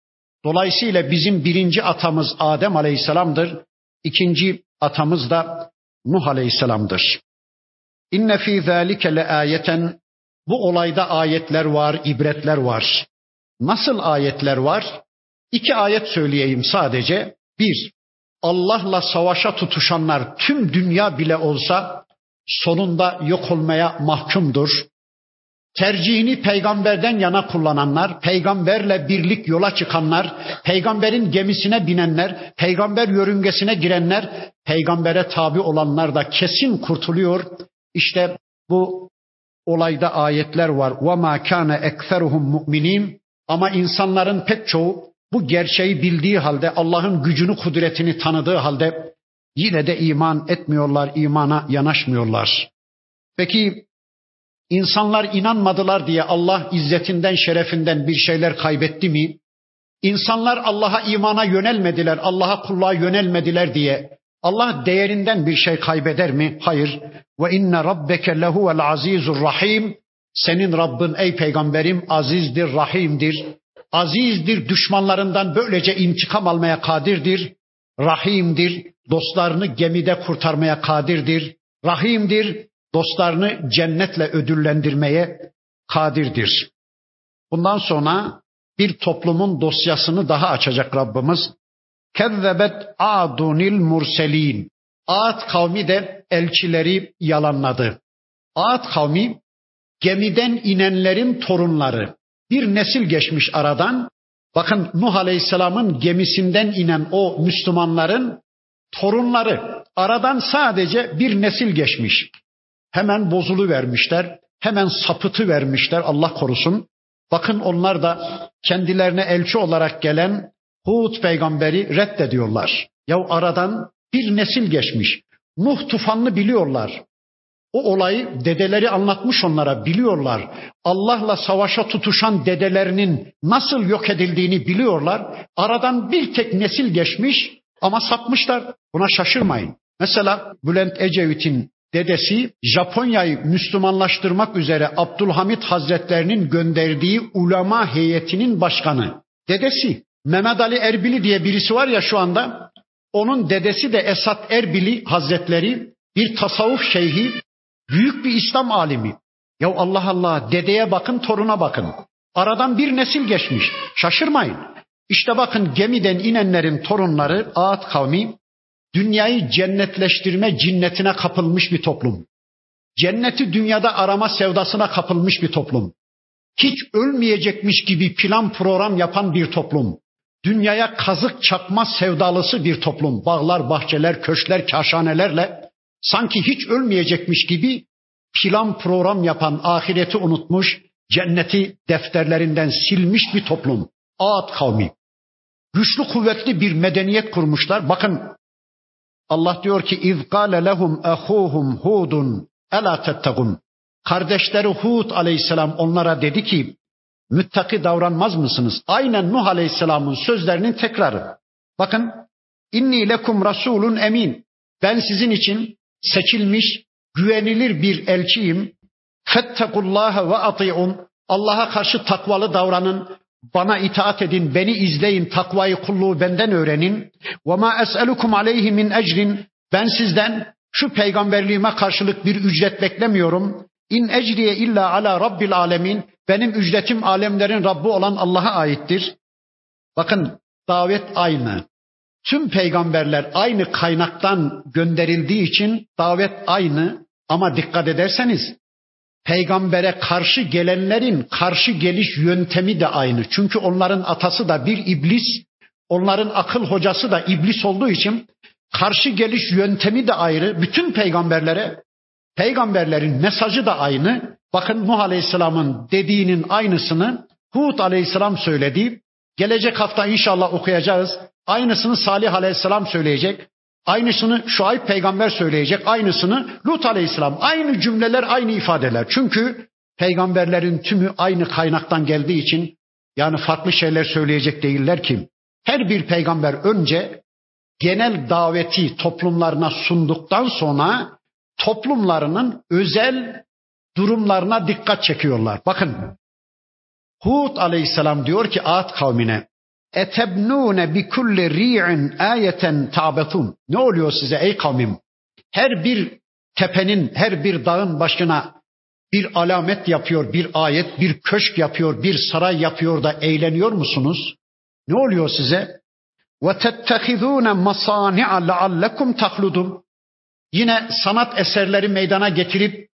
Dolayısıyla bizim birinci atamız Adem Aleyhisselam'dır. İkinci atamız da Nuh Aleyhisselam'dır. İnne fî zâlike ayeten bu olayda ayetler var, ibretler var. Nasıl ayetler var? İki ayet söyleyeyim sadece. Bir, Allah'la savaşa tutuşanlar tüm dünya bile olsa sonunda yok olmaya mahkumdur. tercihini peygamberden yana kullananlar, peygamberle birlik yola çıkanlar, peygamberin gemisine binenler, peygamber yörüngesine girenler, peygambere tabi olanlar da kesin kurtuluyor. İşte bu olayda ayetler var. وَمَا كَانَ اَكْثَرُهُمْ مُؤْمِنِينَ Ama insanların pek çoğu bu gerçeği bildiği halde, Allah'ın gücünü, kudretini tanıdığı halde yine de iman etmiyorlar, imana yanaşmıyorlar. Peki insanlar inanmadılar diye Allah izzetinden, şerefinden bir şeyler kaybetti mi? İnsanlar Allah'a imana yönelmediler, Allah'a kulluğa yönelmediler diye Allah değerinden bir şey kaybeder mi? Hayır. Ve inne rabbeke lehuvel azizur rahim. Senin Rabbin ey peygamberim azizdir, rahimdir. Azizdir, düşmanlarından böylece intikam almaya kadirdir. Rahimdir, dostlarını gemide kurtarmaya kadirdir. Rahimdir, dostlarını cennetle ödüllendirmeye kadirdir. Bundan sonra bir toplumun dosyasını daha açacak Rabbimiz. Kezzebet adunil murselin. Ad kavmi de elçileri yalanladı. Ad kavmi gemiden inenlerin torunları. Bir nesil geçmiş aradan. Bakın Nuh Aleyhisselam'ın gemisinden inen o Müslümanların torunları. Aradan sadece bir nesil geçmiş. Hemen bozulu vermişler. Hemen sapıtı vermişler Allah korusun. Bakın onlar da kendilerine elçi olarak gelen Hud peygamberi reddediyorlar. Ya aradan bir nesil geçmiş. Nuh tufanını biliyorlar. O olayı dedeleri anlatmış onlara biliyorlar. Allah'la savaşa tutuşan dedelerinin nasıl yok edildiğini biliyorlar. Aradan bir tek nesil geçmiş ama sapmışlar. Buna şaşırmayın. Mesela Bülent Ecevit'in dedesi Japonya'yı Müslümanlaştırmak üzere Abdülhamit Hazretlerinin gönderdiği ulema heyetinin başkanı. Dedesi Mehmet Ali Erbili diye birisi var ya şu anda. Onun dedesi de Esat Erbili Hazretleri bir tasavvuf şeyhi, büyük bir İslam alimi. Ya Allah Allah dedeye bakın toruna bakın. Aradan bir nesil geçmiş. Şaşırmayın. İşte bakın gemiden inenlerin torunları Ağat kavmi dünyayı cennetleştirme cinnetine kapılmış bir toplum. Cenneti dünyada arama sevdasına kapılmış bir toplum. Hiç ölmeyecekmiş gibi plan program yapan bir toplum. Dünyaya kazık çakma sevdalısı bir toplum. Bağlar, bahçeler, köşkler, kaşanelerle sanki hiç ölmeyecekmiş gibi plan program yapan, ahireti unutmuş, cenneti defterlerinden silmiş bir toplum. Ağat kavmi. Güçlü kuvvetli bir medeniyet kurmuşlar. Bakın Allah diyor ki izkale lehum ahuhum hudun ela tettegun. Kardeşleri Hud aleyhisselam onlara dedi ki müttaki davranmaz mısınız? Aynen Nuh aleyhisselamın sözlerinin tekrarı. Bakın inni lekum rasulun emin. Ben sizin için seçilmiş, güvenilir bir elçiyim. Fettekullaha ve ati'un. Allah'a karşı takvalı davranın. Bana itaat edin, beni izleyin, takvayı kulluğu benden öğrenin. Ve ma es'elukum aleyhi min ecrin. Ben sizden şu peygamberliğime karşılık bir ücret beklemiyorum. İn ecriye illa ala rabbil alemin. Benim ücretim alemlerin Rabbi olan Allah'a aittir. Bakın davet aynı. Tüm peygamberler aynı kaynaktan gönderildiği için davet aynı ama dikkat ederseniz peygambere karşı gelenlerin karşı geliş yöntemi de aynı. Çünkü onların atası da bir iblis, onların akıl hocası da iblis olduğu için karşı geliş yöntemi de ayrı. Bütün peygamberlere peygamberlerin mesajı da aynı. Bakın Nuh Aleyhisselam'ın dediğinin aynısını Hud Aleyhisselam söyledi. Gelecek hafta inşallah okuyacağız. Aynısını Salih Aleyhisselam söyleyecek. Aynısını Şuayb peygamber söyleyecek. Aynısını Lut Aleyhisselam. Aynı cümleler, aynı ifadeler. Çünkü peygamberlerin tümü aynı kaynaktan geldiği için yani farklı şeyler söyleyecek değiller ki. Her bir peygamber önce genel daveti toplumlarına sunduktan sonra toplumlarının özel durumlarına dikkat çekiyorlar. Bakın Hud aleyhisselam diyor ki Ad kavmine etebnune bi kulli ri'in ayeten ta'betun. Ne oluyor size ey kavmim? Her bir tepenin, her bir dağın başına bir alamet yapıyor, bir ayet, bir köşk yapıyor, bir saray yapıyor da eğleniyor musunuz? Ne oluyor size? Tettehizune masani'a leallekum tahludun. Yine sanat eserleri meydana getirip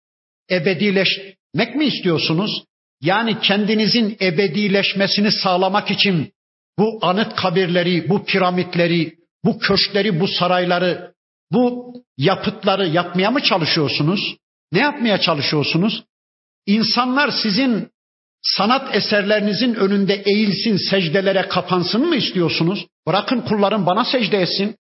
ebedileşmek mi istiyorsunuz? Yani kendinizin ebedileşmesini sağlamak için bu anıt kabirleri, bu piramitleri, bu köşkleri, bu sarayları, bu yapıtları yapmaya mı çalışıyorsunuz? Ne yapmaya çalışıyorsunuz? İnsanlar sizin sanat eserlerinizin önünde eğilsin, secdelere kapansın mı istiyorsunuz? Bırakın kullarım bana secde etsin.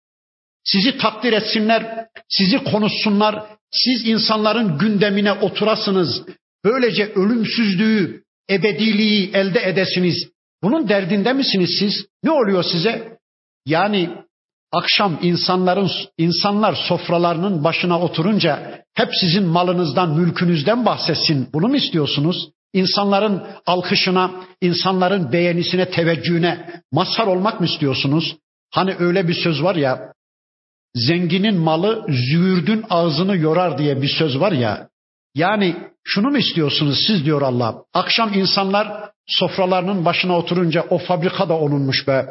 Sizi takdir etsinler, sizi konuşsunlar. Siz insanların gündemine oturasınız. Böylece ölümsüzlüğü, ebediliği elde edesiniz. Bunun derdinde misiniz siz? Ne oluyor size? Yani akşam insanların insanlar sofralarının başına oturunca hep sizin malınızdan, mülkünüzden bahsetsin. Bunu mu istiyorsunuz? İnsanların alkışına, insanların beğenisine, teveccühüne mazhar olmak mı istiyorsunuz? Hani öyle bir söz var ya, zenginin malı züğürdün ağzını yorar diye bir söz var ya. Yani şunu mu istiyorsunuz siz diyor Allah. Akşam insanlar sofralarının başına oturunca o fabrika da onunmuş be.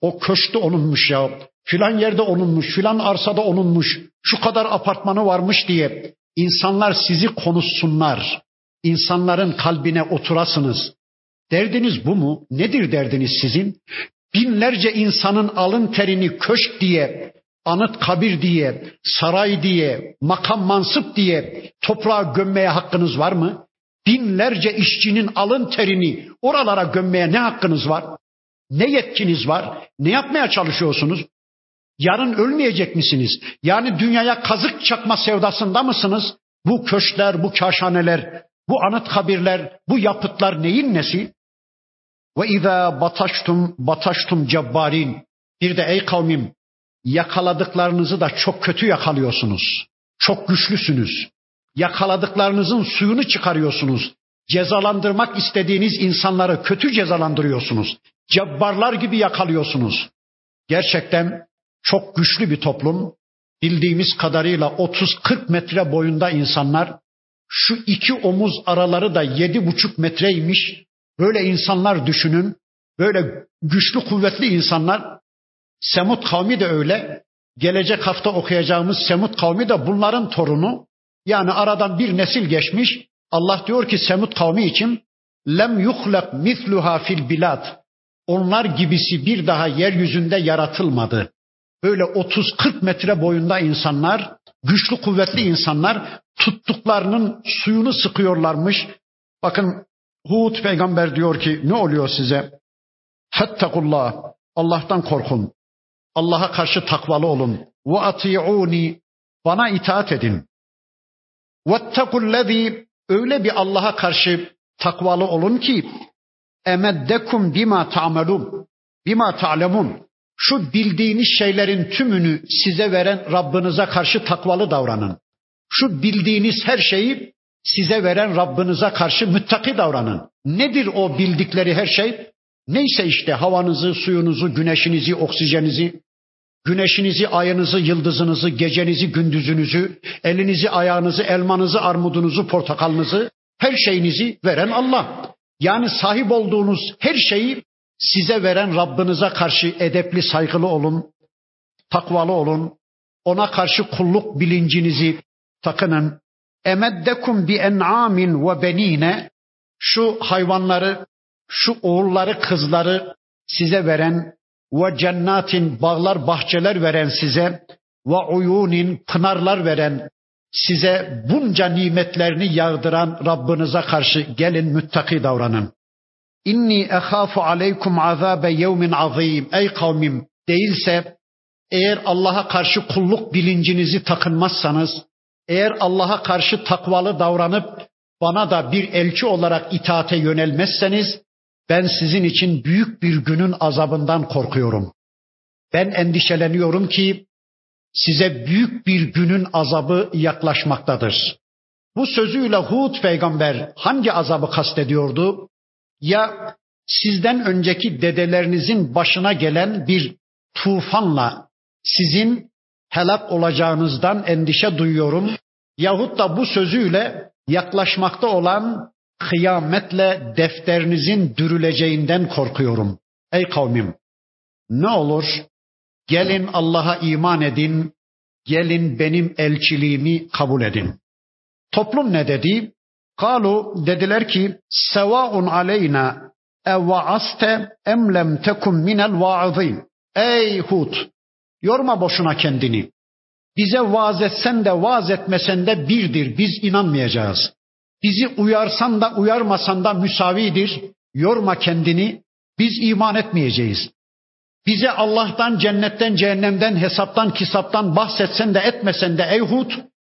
O köşkte onunmuş ya. Filan yerde onunmuş, filan arsada onunmuş. Şu kadar apartmanı varmış diye insanlar sizi konuşsunlar. İnsanların kalbine oturasınız. Derdiniz bu mu? Nedir derdiniz sizin? Binlerce insanın alın terini köşk diye, anıt kabir diye, saray diye, makam mansıp diye toprağa gömmeye hakkınız var mı? Binlerce işçinin alın terini oralara gömmeye ne hakkınız var? Ne yetkiniz var? Ne yapmaya çalışıyorsunuz? Yarın ölmeyecek misiniz? Yani dünyaya kazık çakma sevdasında mısınız? Bu köşkler, bu kaşhaneler, bu anıt kabirler, bu yapıtlar neyin nesi? Ve izâ bataştum bataştum cebbarin. Bir de ey kavmim yakaladıklarınızı da çok kötü yakalıyorsunuz. Çok güçlüsünüz. Yakaladıklarınızın suyunu çıkarıyorsunuz. Cezalandırmak istediğiniz insanları kötü cezalandırıyorsunuz. Cebbarlar gibi yakalıyorsunuz. Gerçekten çok güçlü bir toplum. Bildiğimiz kadarıyla 30-40 metre boyunda insanlar. Şu iki omuz araları da yedi buçuk metreymiş. Böyle insanlar düşünün. Böyle güçlü kuvvetli insanlar. Semut kavmi de öyle. Gelecek hafta okuyacağımız Semut kavmi de bunların torunu. Yani aradan bir nesil geçmiş. Allah diyor ki Semut kavmi için lem yuhlak misluha fil bilad. Onlar gibisi bir daha yeryüzünde yaratılmadı. Böyle 30-40 metre boyunda insanlar, güçlü kuvvetli insanlar tuttuklarının suyunu sıkıyorlarmış. Bakın Hud peygamber diyor ki ne oluyor size? Fettakullah. Allah'tan korkun. Allah'a karşı takvalı olun. Ve ati'uni. Bana itaat edin. Vettekullezî. Öyle bir Allah'a karşı takvalı olun ki emeddekum bima ta'melun. Bima ta'lemun. Şu bildiğiniz şeylerin tümünü size veren Rabbinize karşı takvalı davranın. Şu bildiğiniz her şeyi size veren Rabbinize karşı müttaki davranın. Nedir o bildikleri her şey? Neyse işte havanızı, suyunuzu, güneşinizi, oksijenizi, güneşinizi, ayınızı, yıldızınızı, gecenizi, gündüzünüzü, elinizi, ayağınızı, elmanızı, armudunuzu, portakalınızı, her şeyinizi veren Allah. Yani sahip olduğunuz her şeyi size veren Rabbinize karşı edepli, saygılı olun, takvalı olun. Ona karşı kulluk bilincinizi takının. Emeddekum bi en'amin ve benine şu hayvanları, şu oğulları, kızları size veren ve cennatin bağlar, bahçeler veren size ve uyunin pınarlar veren size bunca nimetlerini yağdıran Rabbinize karşı gelin müttaki davranın. İnni ehafu aleykum azabe yevmin azim. Ey kavmim değilse eğer Allah'a karşı kulluk bilincinizi takınmazsanız, eğer Allah'a karşı takvalı davranıp bana da bir elçi olarak itaate yönelmezseniz ben sizin için büyük bir günün azabından korkuyorum. Ben endişeleniyorum ki size büyük bir günün azabı yaklaşmaktadır. Bu sözüyle Hud peygamber hangi azabı kastediyordu? Ya sizden önceki dedelerinizin başına gelen bir tufanla sizin helak olacağınızdan endişe duyuyorum. Yahut da bu sözüyle yaklaşmakta olan kıyametle defterinizin dürüleceğinden korkuyorum. Ey kavmim ne olur gelin Allah'a iman edin, gelin benim elçiliğimi kabul edin. Toplum ne dedi? Kalu dediler ki sevaun aleyna evvaaste em lem tekum minel vaazin. Ey Hud yorma boşuna kendini. Bize vaaz etsen de vaaz etmesen de birdir. Biz inanmayacağız. Bizi uyarsan da uyarmasan da müsavidir. Yorma kendini. Biz iman etmeyeceğiz. Bize Allah'tan, cennetten, cehennemden, hesaptan, kisaptan bahsetsen de etmesen de ey Hud,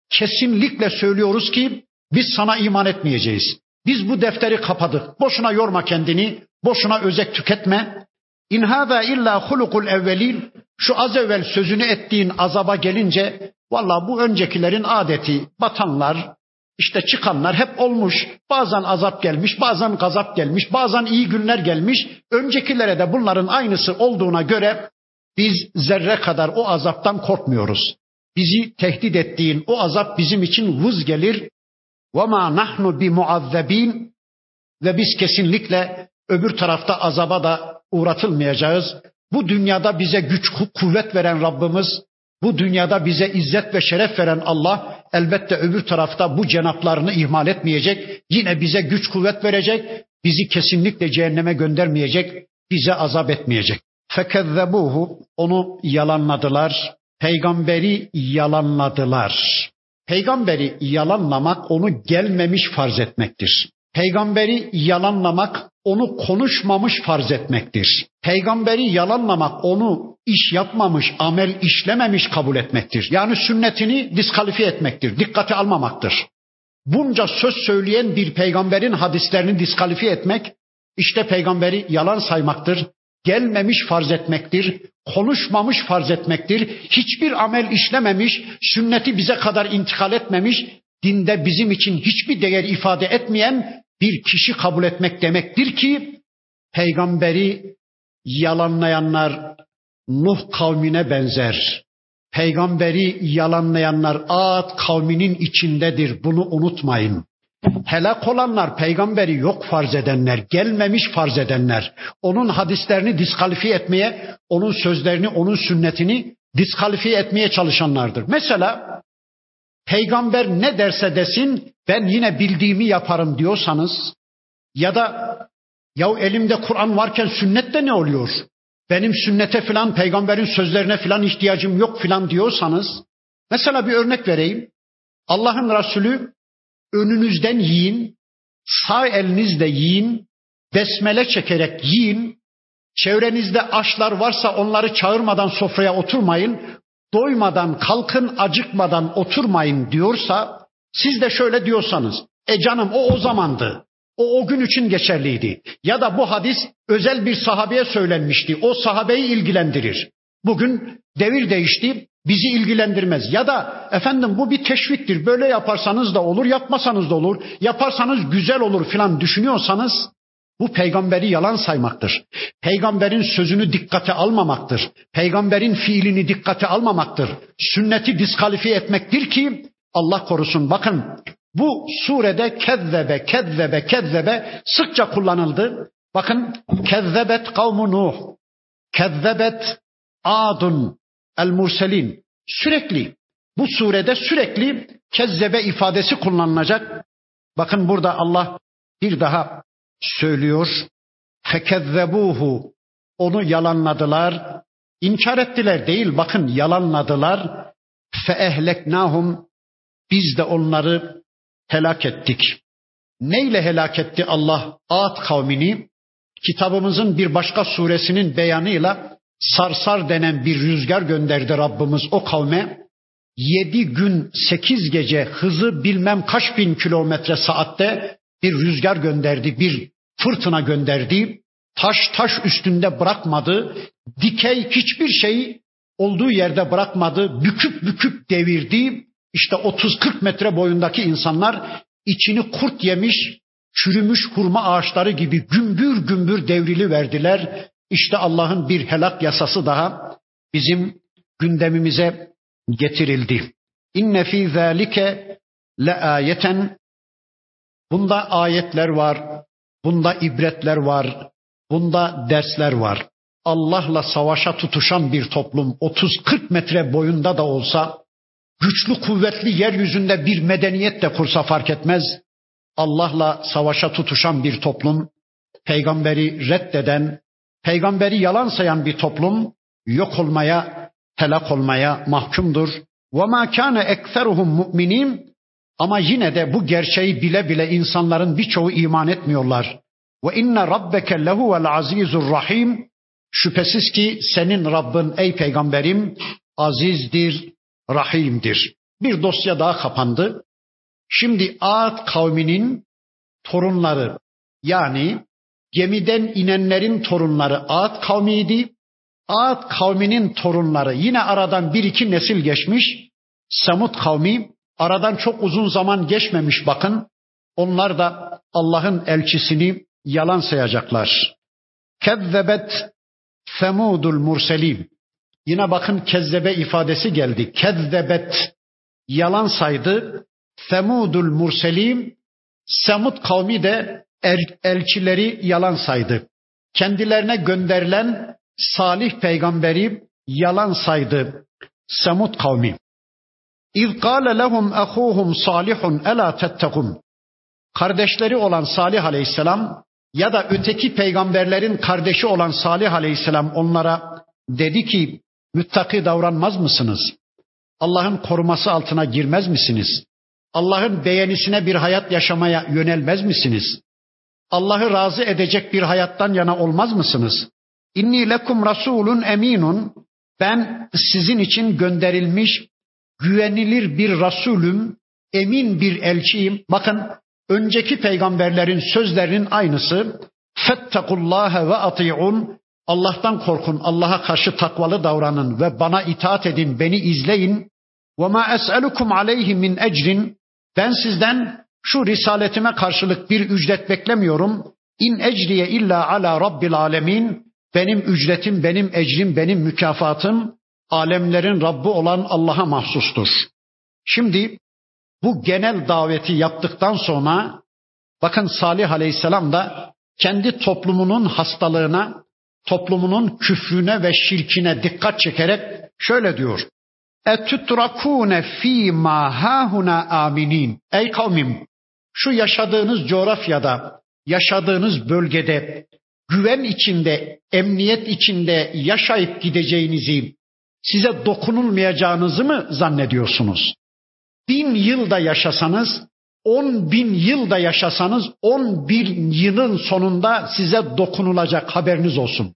kesinlikle söylüyoruz ki biz sana iman etmeyeceğiz. Biz bu defteri kapadık. Boşuna yorma kendini, boşuna özek tüketme. İn hâzâ illâ hulukul evvelin. Şu az evvel sözünü ettiğin azaba gelince, valla bu öncekilerin adeti, batanlar, işte çıkanlar hep olmuş. Bazen azap gelmiş, bazen gazap gelmiş, bazen iyi günler gelmiş. Öncekilere de bunların aynısı olduğuna göre biz zerre kadar o azaptan korkmuyoruz. Bizi tehdit ettiğin o azap bizim için vız gelir. وَمَا نَحْنُ بِمُعَذَّب۪ينَ Ve biz kesinlikle öbür tarafta azaba da uğratılmayacağız. Bu dünyada bize güç, kuvvet veren Rabbimiz, bu dünyada bize izzet ve şeref veren Allah elbette öbür tarafta bu cenaplarını ihmal etmeyecek. Yine bize güç kuvvet verecek. Bizi kesinlikle cehenneme göndermeyecek. Bize azap etmeyecek. Fekezzebuhu onu yalanladılar. Peygamberi yalanladılar. Peygamberi yalanlamak onu gelmemiş farz etmektir. Peygamberi yalanlamak onu konuşmamış farz etmektir. Peygamberi yalanlamak onu iş yapmamış, amel işlememiş kabul etmektir. Yani sünnetini diskalifiye etmektir, dikkate almamaktır. Bunca söz söyleyen bir peygamberin hadislerini diskalifiye etmek, işte peygamberi yalan saymaktır, gelmemiş farz etmektir, konuşmamış farz etmektir, hiçbir amel işlememiş, sünneti bize kadar intikal etmemiş, dinde bizim için hiçbir değer ifade etmeyen bir kişi kabul etmek demektir ki peygamberi yalanlayanlar Nuh kavmine benzer. Peygamberi yalanlayanlar Ad kavminin içindedir. Bunu unutmayın. Helak olanlar peygamberi yok farz edenler, gelmemiş farz edenler, onun hadislerini diskalifiye etmeye, onun sözlerini, onun sünnetini diskalifiye etmeye çalışanlardır. Mesela peygamber ne derse desin ben yine bildiğimi yaparım diyorsanız ya da ya elimde Kur'an varken sünnette ne oluyor? Benim sünnete filan peygamberin sözlerine filan ihtiyacım yok filan diyorsanız mesela bir örnek vereyim. Allah'ın Resulü önünüzden yiyin, sağ elinizle yiyin, besmele çekerek yiyin, çevrenizde aşlar varsa onları çağırmadan sofraya oturmayın, doymadan, kalkın, acıkmadan oturmayın diyorsa, siz de şöyle diyorsanız, e canım o o zamandı. O o gün için geçerliydi. Ya da bu hadis özel bir sahabeye söylenmişti. O sahabeyi ilgilendirir. Bugün devir değişti, bizi ilgilendirmez. Ya da efendim bu bir teşviktir. Böyle yaparsanız da olur, yapmasanız da olur. Yaparsanız güzel olur filan düşünüyorsanız bu peygamberi yalan saymaktır. Peygamberin sözünü dikkate almamaktır. Peygamberin fiilini dikkate almamaktır. Sünneti diskalifiye etmektir ki Allah korusun bakın bu surede kezzebe, kezzebe, kezzebe sıkça kullanıldı. Bakın kezzebet kavmu Nuh, kezzebet adun el murselin. Sürekli bu surede sürekli kezzebe ifadesi kullanılacak. Bakın burada Allah bir daha söylüyor. Fekezzebuhu onu yalanladılar. İnkar ettiler değil bakın yalanladılar. Fe ehleknahum biz de onları helak ettik. Neyle helak etti Allah Ad kavmini? Kitabımızın bir başka suresinin beyanıyla sarsar denen bir rüzgar gönderdi Rabbimiz o kavme. Yedi gün sekiz gece hızı bilmem kaç bin kilometre saatte bir rüzgar gönderdi, bir fırtına gönderdi. Taş taş üstünde bırakmadı. Dikey hiçbir şey olduğu yerde bırakmadı. Büküp büküp devirdi. İşte 30-40 metre boyundaki insanlar içini kurt yemiş, çürümüş hurma ağaçları gibi gümbür gümbür devrili verdiler. İşte Allah'ın bir helak yasası daha bizim gündemimize getirildi. İnne fî zâlike le ayeten Bunda ayetler var, bunda ibretler var, bunda dersler var. Allah'la savaşa tutuşan bir toplum 30-40 metre boyunda da olsa güçlü kuvvetli yeryüzünde bir medeniyet de kursa fark etmez. Allah'la savaşa tutuşan bir toplum, peygamberi reddeden, peygamberi yalan sayan bir toplum yok olmaya, helak olmaya mahkumdur. Ve ma kana ekseruhum mu'minin ama yine de bu gerçeği bile bile insanların birçoğu iman etmiyorlar. Ve inne rabbeke lehuvel azizur rahim. Şüphesiz ki senin Rabbin ey peygamberim azizdir, rahimdir. Bir dosya daha kapandı. Şimdi Ad kavminin torunları yani gemiden inenlerin torunları Ad kavmiydi. Ad kavminin torunları yine aradan bir iki nesil geçmiş. Samut kavmi aradan çok uzun zaman geçmemiş bakın. Onlar da Allah'ın elçisini yalan sayacaklar. Kezzebet Semudul murselim. Yine bakın kezzebe ifadesi geldi. Kezzebet yalan saydı. Semudul murselim. Semud kavmi de el, elçileri yalan saydı. Kendilerine gönderilen salih peygamberi yalan saydı Semud kavmi. İz kâle lehum ehuhum salihun ela tettekun. Kardeşleri olan Salih aleyhisselam ya da öteki peygamberlerin kardeşi olan Salih aleyhisselam onlara dedi ki müttaki davranmaz mısınız? Allah'ın koruması altına girmez misiniz? Allah'ın beğenisine bir hayat yaşamaya yönelmez misiniz? Allah'ı razı edecek bir hayattan yana olmaz mısınız? İnni lekum rasulun eminun. Ben sizin için gönderilmiş güvenilir bir rasulüm, emin bir elçiyim. Bakın önceki peygamberlerin sözlerinin aynısı. Fettekullâhe ve ati'un. Allah'tan korkun, Allah'a karşı takvalı davranın ve bana itaat edin, beni izleyin. Ve ma es'elukum aleyhi min ecrin. Ben sizden şu risaletime karşılık bir ücret beklemiyorum. İn ecriye illa ala rabbil alemin. Benim ücretim, benim ecrim, benim mükafatım alemlerin Rabbi olan Allah'a mahsustur. Şimdi bu genel daveti yaptıktan sonra bakın Salih Aleyhisselam da kendi toplumunun hastalığına, toplumunun küfrüne ve şirkine dikkat çekerek şöyle diyor. Etütrakune fî mâ hâhuna aminin. Ey kavmim şu yaşadığınız coğrafyada, yaşadığınız bölgede güven içinde, emniyet içinde yaşayıp gideceğinizi, size dokunulmayacağınızı mı zannediyorsunuz? Bin yılda yaşasanız, on bin yılda yaşasanız, on bin yılın sonunda size dokunulacak haberiniz olsun.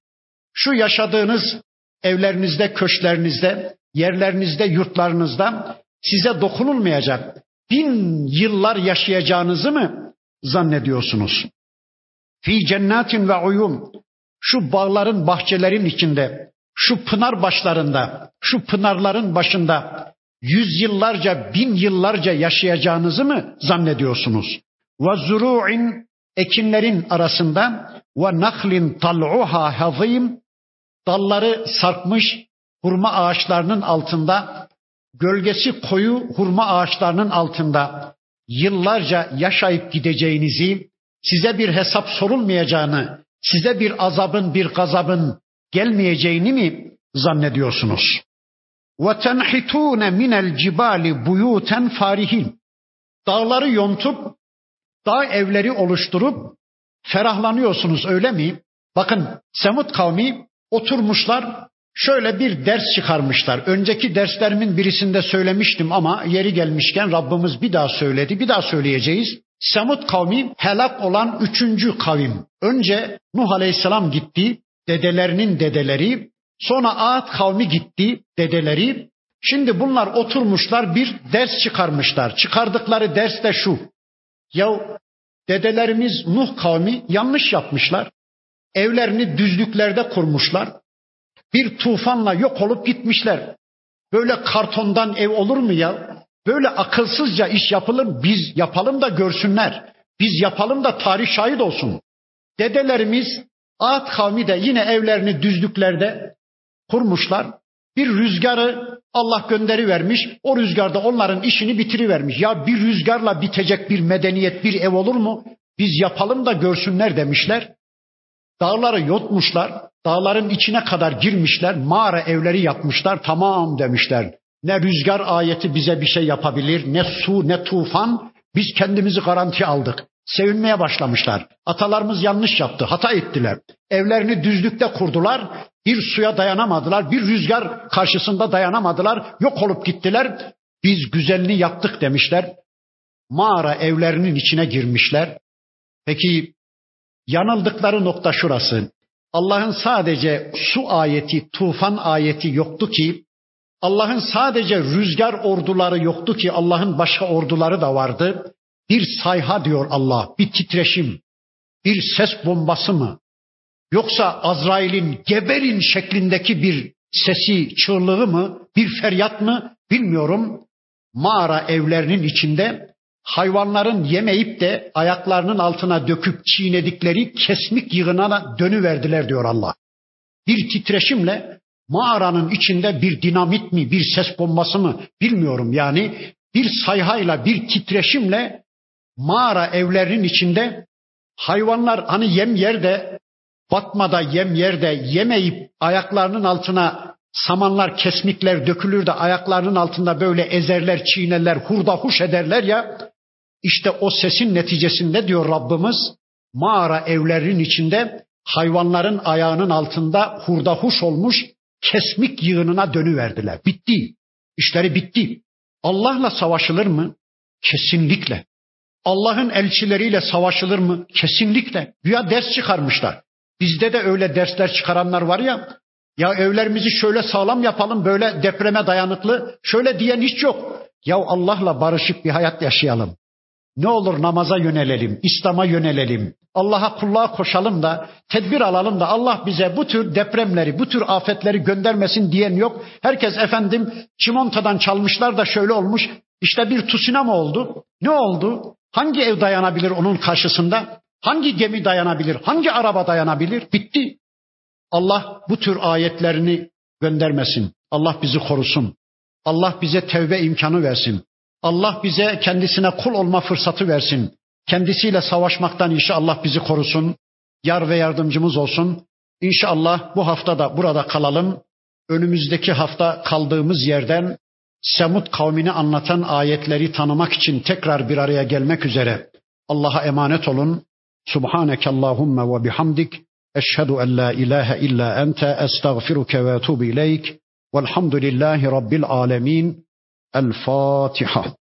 Şu yaşadığınız evlerinizde, köşklerinizde, yerlerinizde, yurtlarınızda size dokunulmayacak bin yıllar yaşayacağınızı mı zannediyorsunuz? Fi cennetin ve uyum. Şu bağların, bahçelerin içinde, şu pınar başlarında, şu pınarların başında yüzyıllarca, bin yıllarca yaşayacağınızı mı zannediyorsunuz? Ve zuru'in ekinlerin arasında ve nahlin tal'uha hazim dalları sarkmış hurma ağaçlarının altında, gölgesi koyu hurma ağaçlarının altında yıllarca yaşayıp gideceğinizi, size bir hesap sorulmayacağını, size bir azabın, bir gazabın gelmeyeceğini mi zannediyorsunuz? وَتَنْحِتُونَ مِنَ الْجِبَالِ بُيُوتًا farihin. Dağları yontup, dağ evleri oluşturup ferahlanıyorsunuz öyle mi? Bakın Semut kavmi oturmuşlar şöyle bir ders çıkarmışlar. Önceki derslerimin birisinde söylemiştim ama yeri gelmişken Rabbimiz bir daha söyledi. Bir daha söyleyeceğiz. Semut kavmi helak olan üçüncü kavim. Önce Nuh Aleyhisselam gitti, dedelerinin dedeleri, sonra Ad kavmi gitti, dedeleri. Şimdi bunlar oturmuşlar bir ders çıkarmışlar. Çıkardıkları ders de şu. Ya dedelerimiz Nuh kavmi yanlış yapmışlar. Evlerini düzlüklerde kurmuşlar. Bir tufanla yok olup gitmişler. Böyle kartondan ev olur mu ya? Böyle akılsızca iş yapılır. Biz yapalım da görsünler. Biz yapalım da tarih şahit olsun. Dedelerimiz Ad kavmi de yine evlerini düzlüklerde kurmuşlar. Bir rüzgarı Allah gönderi vermiş. O rüzgarda onların işini bitirivermiş. Ya bir rüzgarla bitecek bir medeniyet, bir ev olur mu? Biz yapalım da görsünler demişler. Dağları yotmuşlar. Dağların içine kadar girmişler. Mağara evleri yapmışlar. Tamam demişler. Ne rüzgar ayeti bize bir şey yapabilir, ne su, ne tufan. Biz kendimizi garanti aldık. Sevinmeye başlamışlar. Atalarımız yanlış yaptı, hata ettiler. Evlerini düzlükte kurdular. Bir suya dayanamadılar, bir rüzgar karşısında dayanamadılar. Yok olup gittiler. Biz güzelini yaptık demişler. Mağara evlerinin içine girmişler. Peki yanıldıkları nokta şurası. Allah'ın sadece su ayeti, tufan ayeti yoktu ki, Allah'ın sadece rüzgar orduları yoktu ki Allah'ın başka orduları da vardı. Bir sayha diyor Allah, bir titreşim, bir ses bombası mı? Yoksa Azrail'in geberin şeklindeki bir sesi, çığlığı mı, bir feryat mı bilmiyorum. Mağara evlerinin içinde hayvanların yemeyip de ayaklarının altına döküp çiğnedikleri kesmik yığınına dönüverdiler diyor Allah. Bir titreşimle mağaranın içinde bir dinamit mi, bir ses bombası mı bilmiyorum yani bir sayhayla, bir titreşimle mağara evlerinin içinde hayvanlar hani yem yerde batmada yem yerde yemeyip ayaklarının altına samanlar, kesmikler dökülür de ayaklarının altında böyle ezerler, çiğnerler, hurda huş ederler ya işte o sesin neticesinde diyor Rabbimiz mağara evlerinin içinde hayvanların ayağının altında hurda huş olmuş kesmik yığınına dönüverdiler. Bitti. İşleri bitti. Allah'la savaşılır mı? Kesinlikle. Allah'ın elçileriyle savaşılır mı? Kesinlikle. Güya ders çıkarmışlar. Bizde de öyle dersler çıkaranlar var ya. Ya evlerimizi şöyle sağlam yapalım, böyle depreme dayanıklı. Şöyle diyen hiç yok. Ya Allah'la barışık bir hayat yaşayalım. Ne olur namaza yönelelim, İslam'a yönelelim. Allah'a kulluğa koşalım da tedbir alalım da Allah bize bu tür depremleri, bu tür afetleri göndermesin diyen yok. Herkes efendim çimontadan çalmışlar da şöyle olmuş. İşte bir tsunami oldu. Ne oldu? Hangi ev dayanabilir onun karşısında? Hangi gemi dayanabilir? Hangi araba dayanabilir? Bitti. Allah bu tür ayetlerini göndermesin. Allah bizi korusun. Allah bize tevbe imkanı versin. Allah bize kendisine kul olma fırsatı versin. Kendisiyle savaşmaktan inşallah bizi korusun. Yar ve yardımcımız olsun. İnşallah bu hafta da burada kalalım. Önümüzdeki hafta kaldığımız yerden Semut kavmini anlatan ayetleri tanımak için tekrar bir araya gelmek üzere. Allah'a emanet olun. Subhaneke Allahumma ve bihamdik. Eşhedü en la ilahe illa ente estağfiruke ve etubu ileyk. Velhamdülillahi Rabbil alemin. El Fatiha.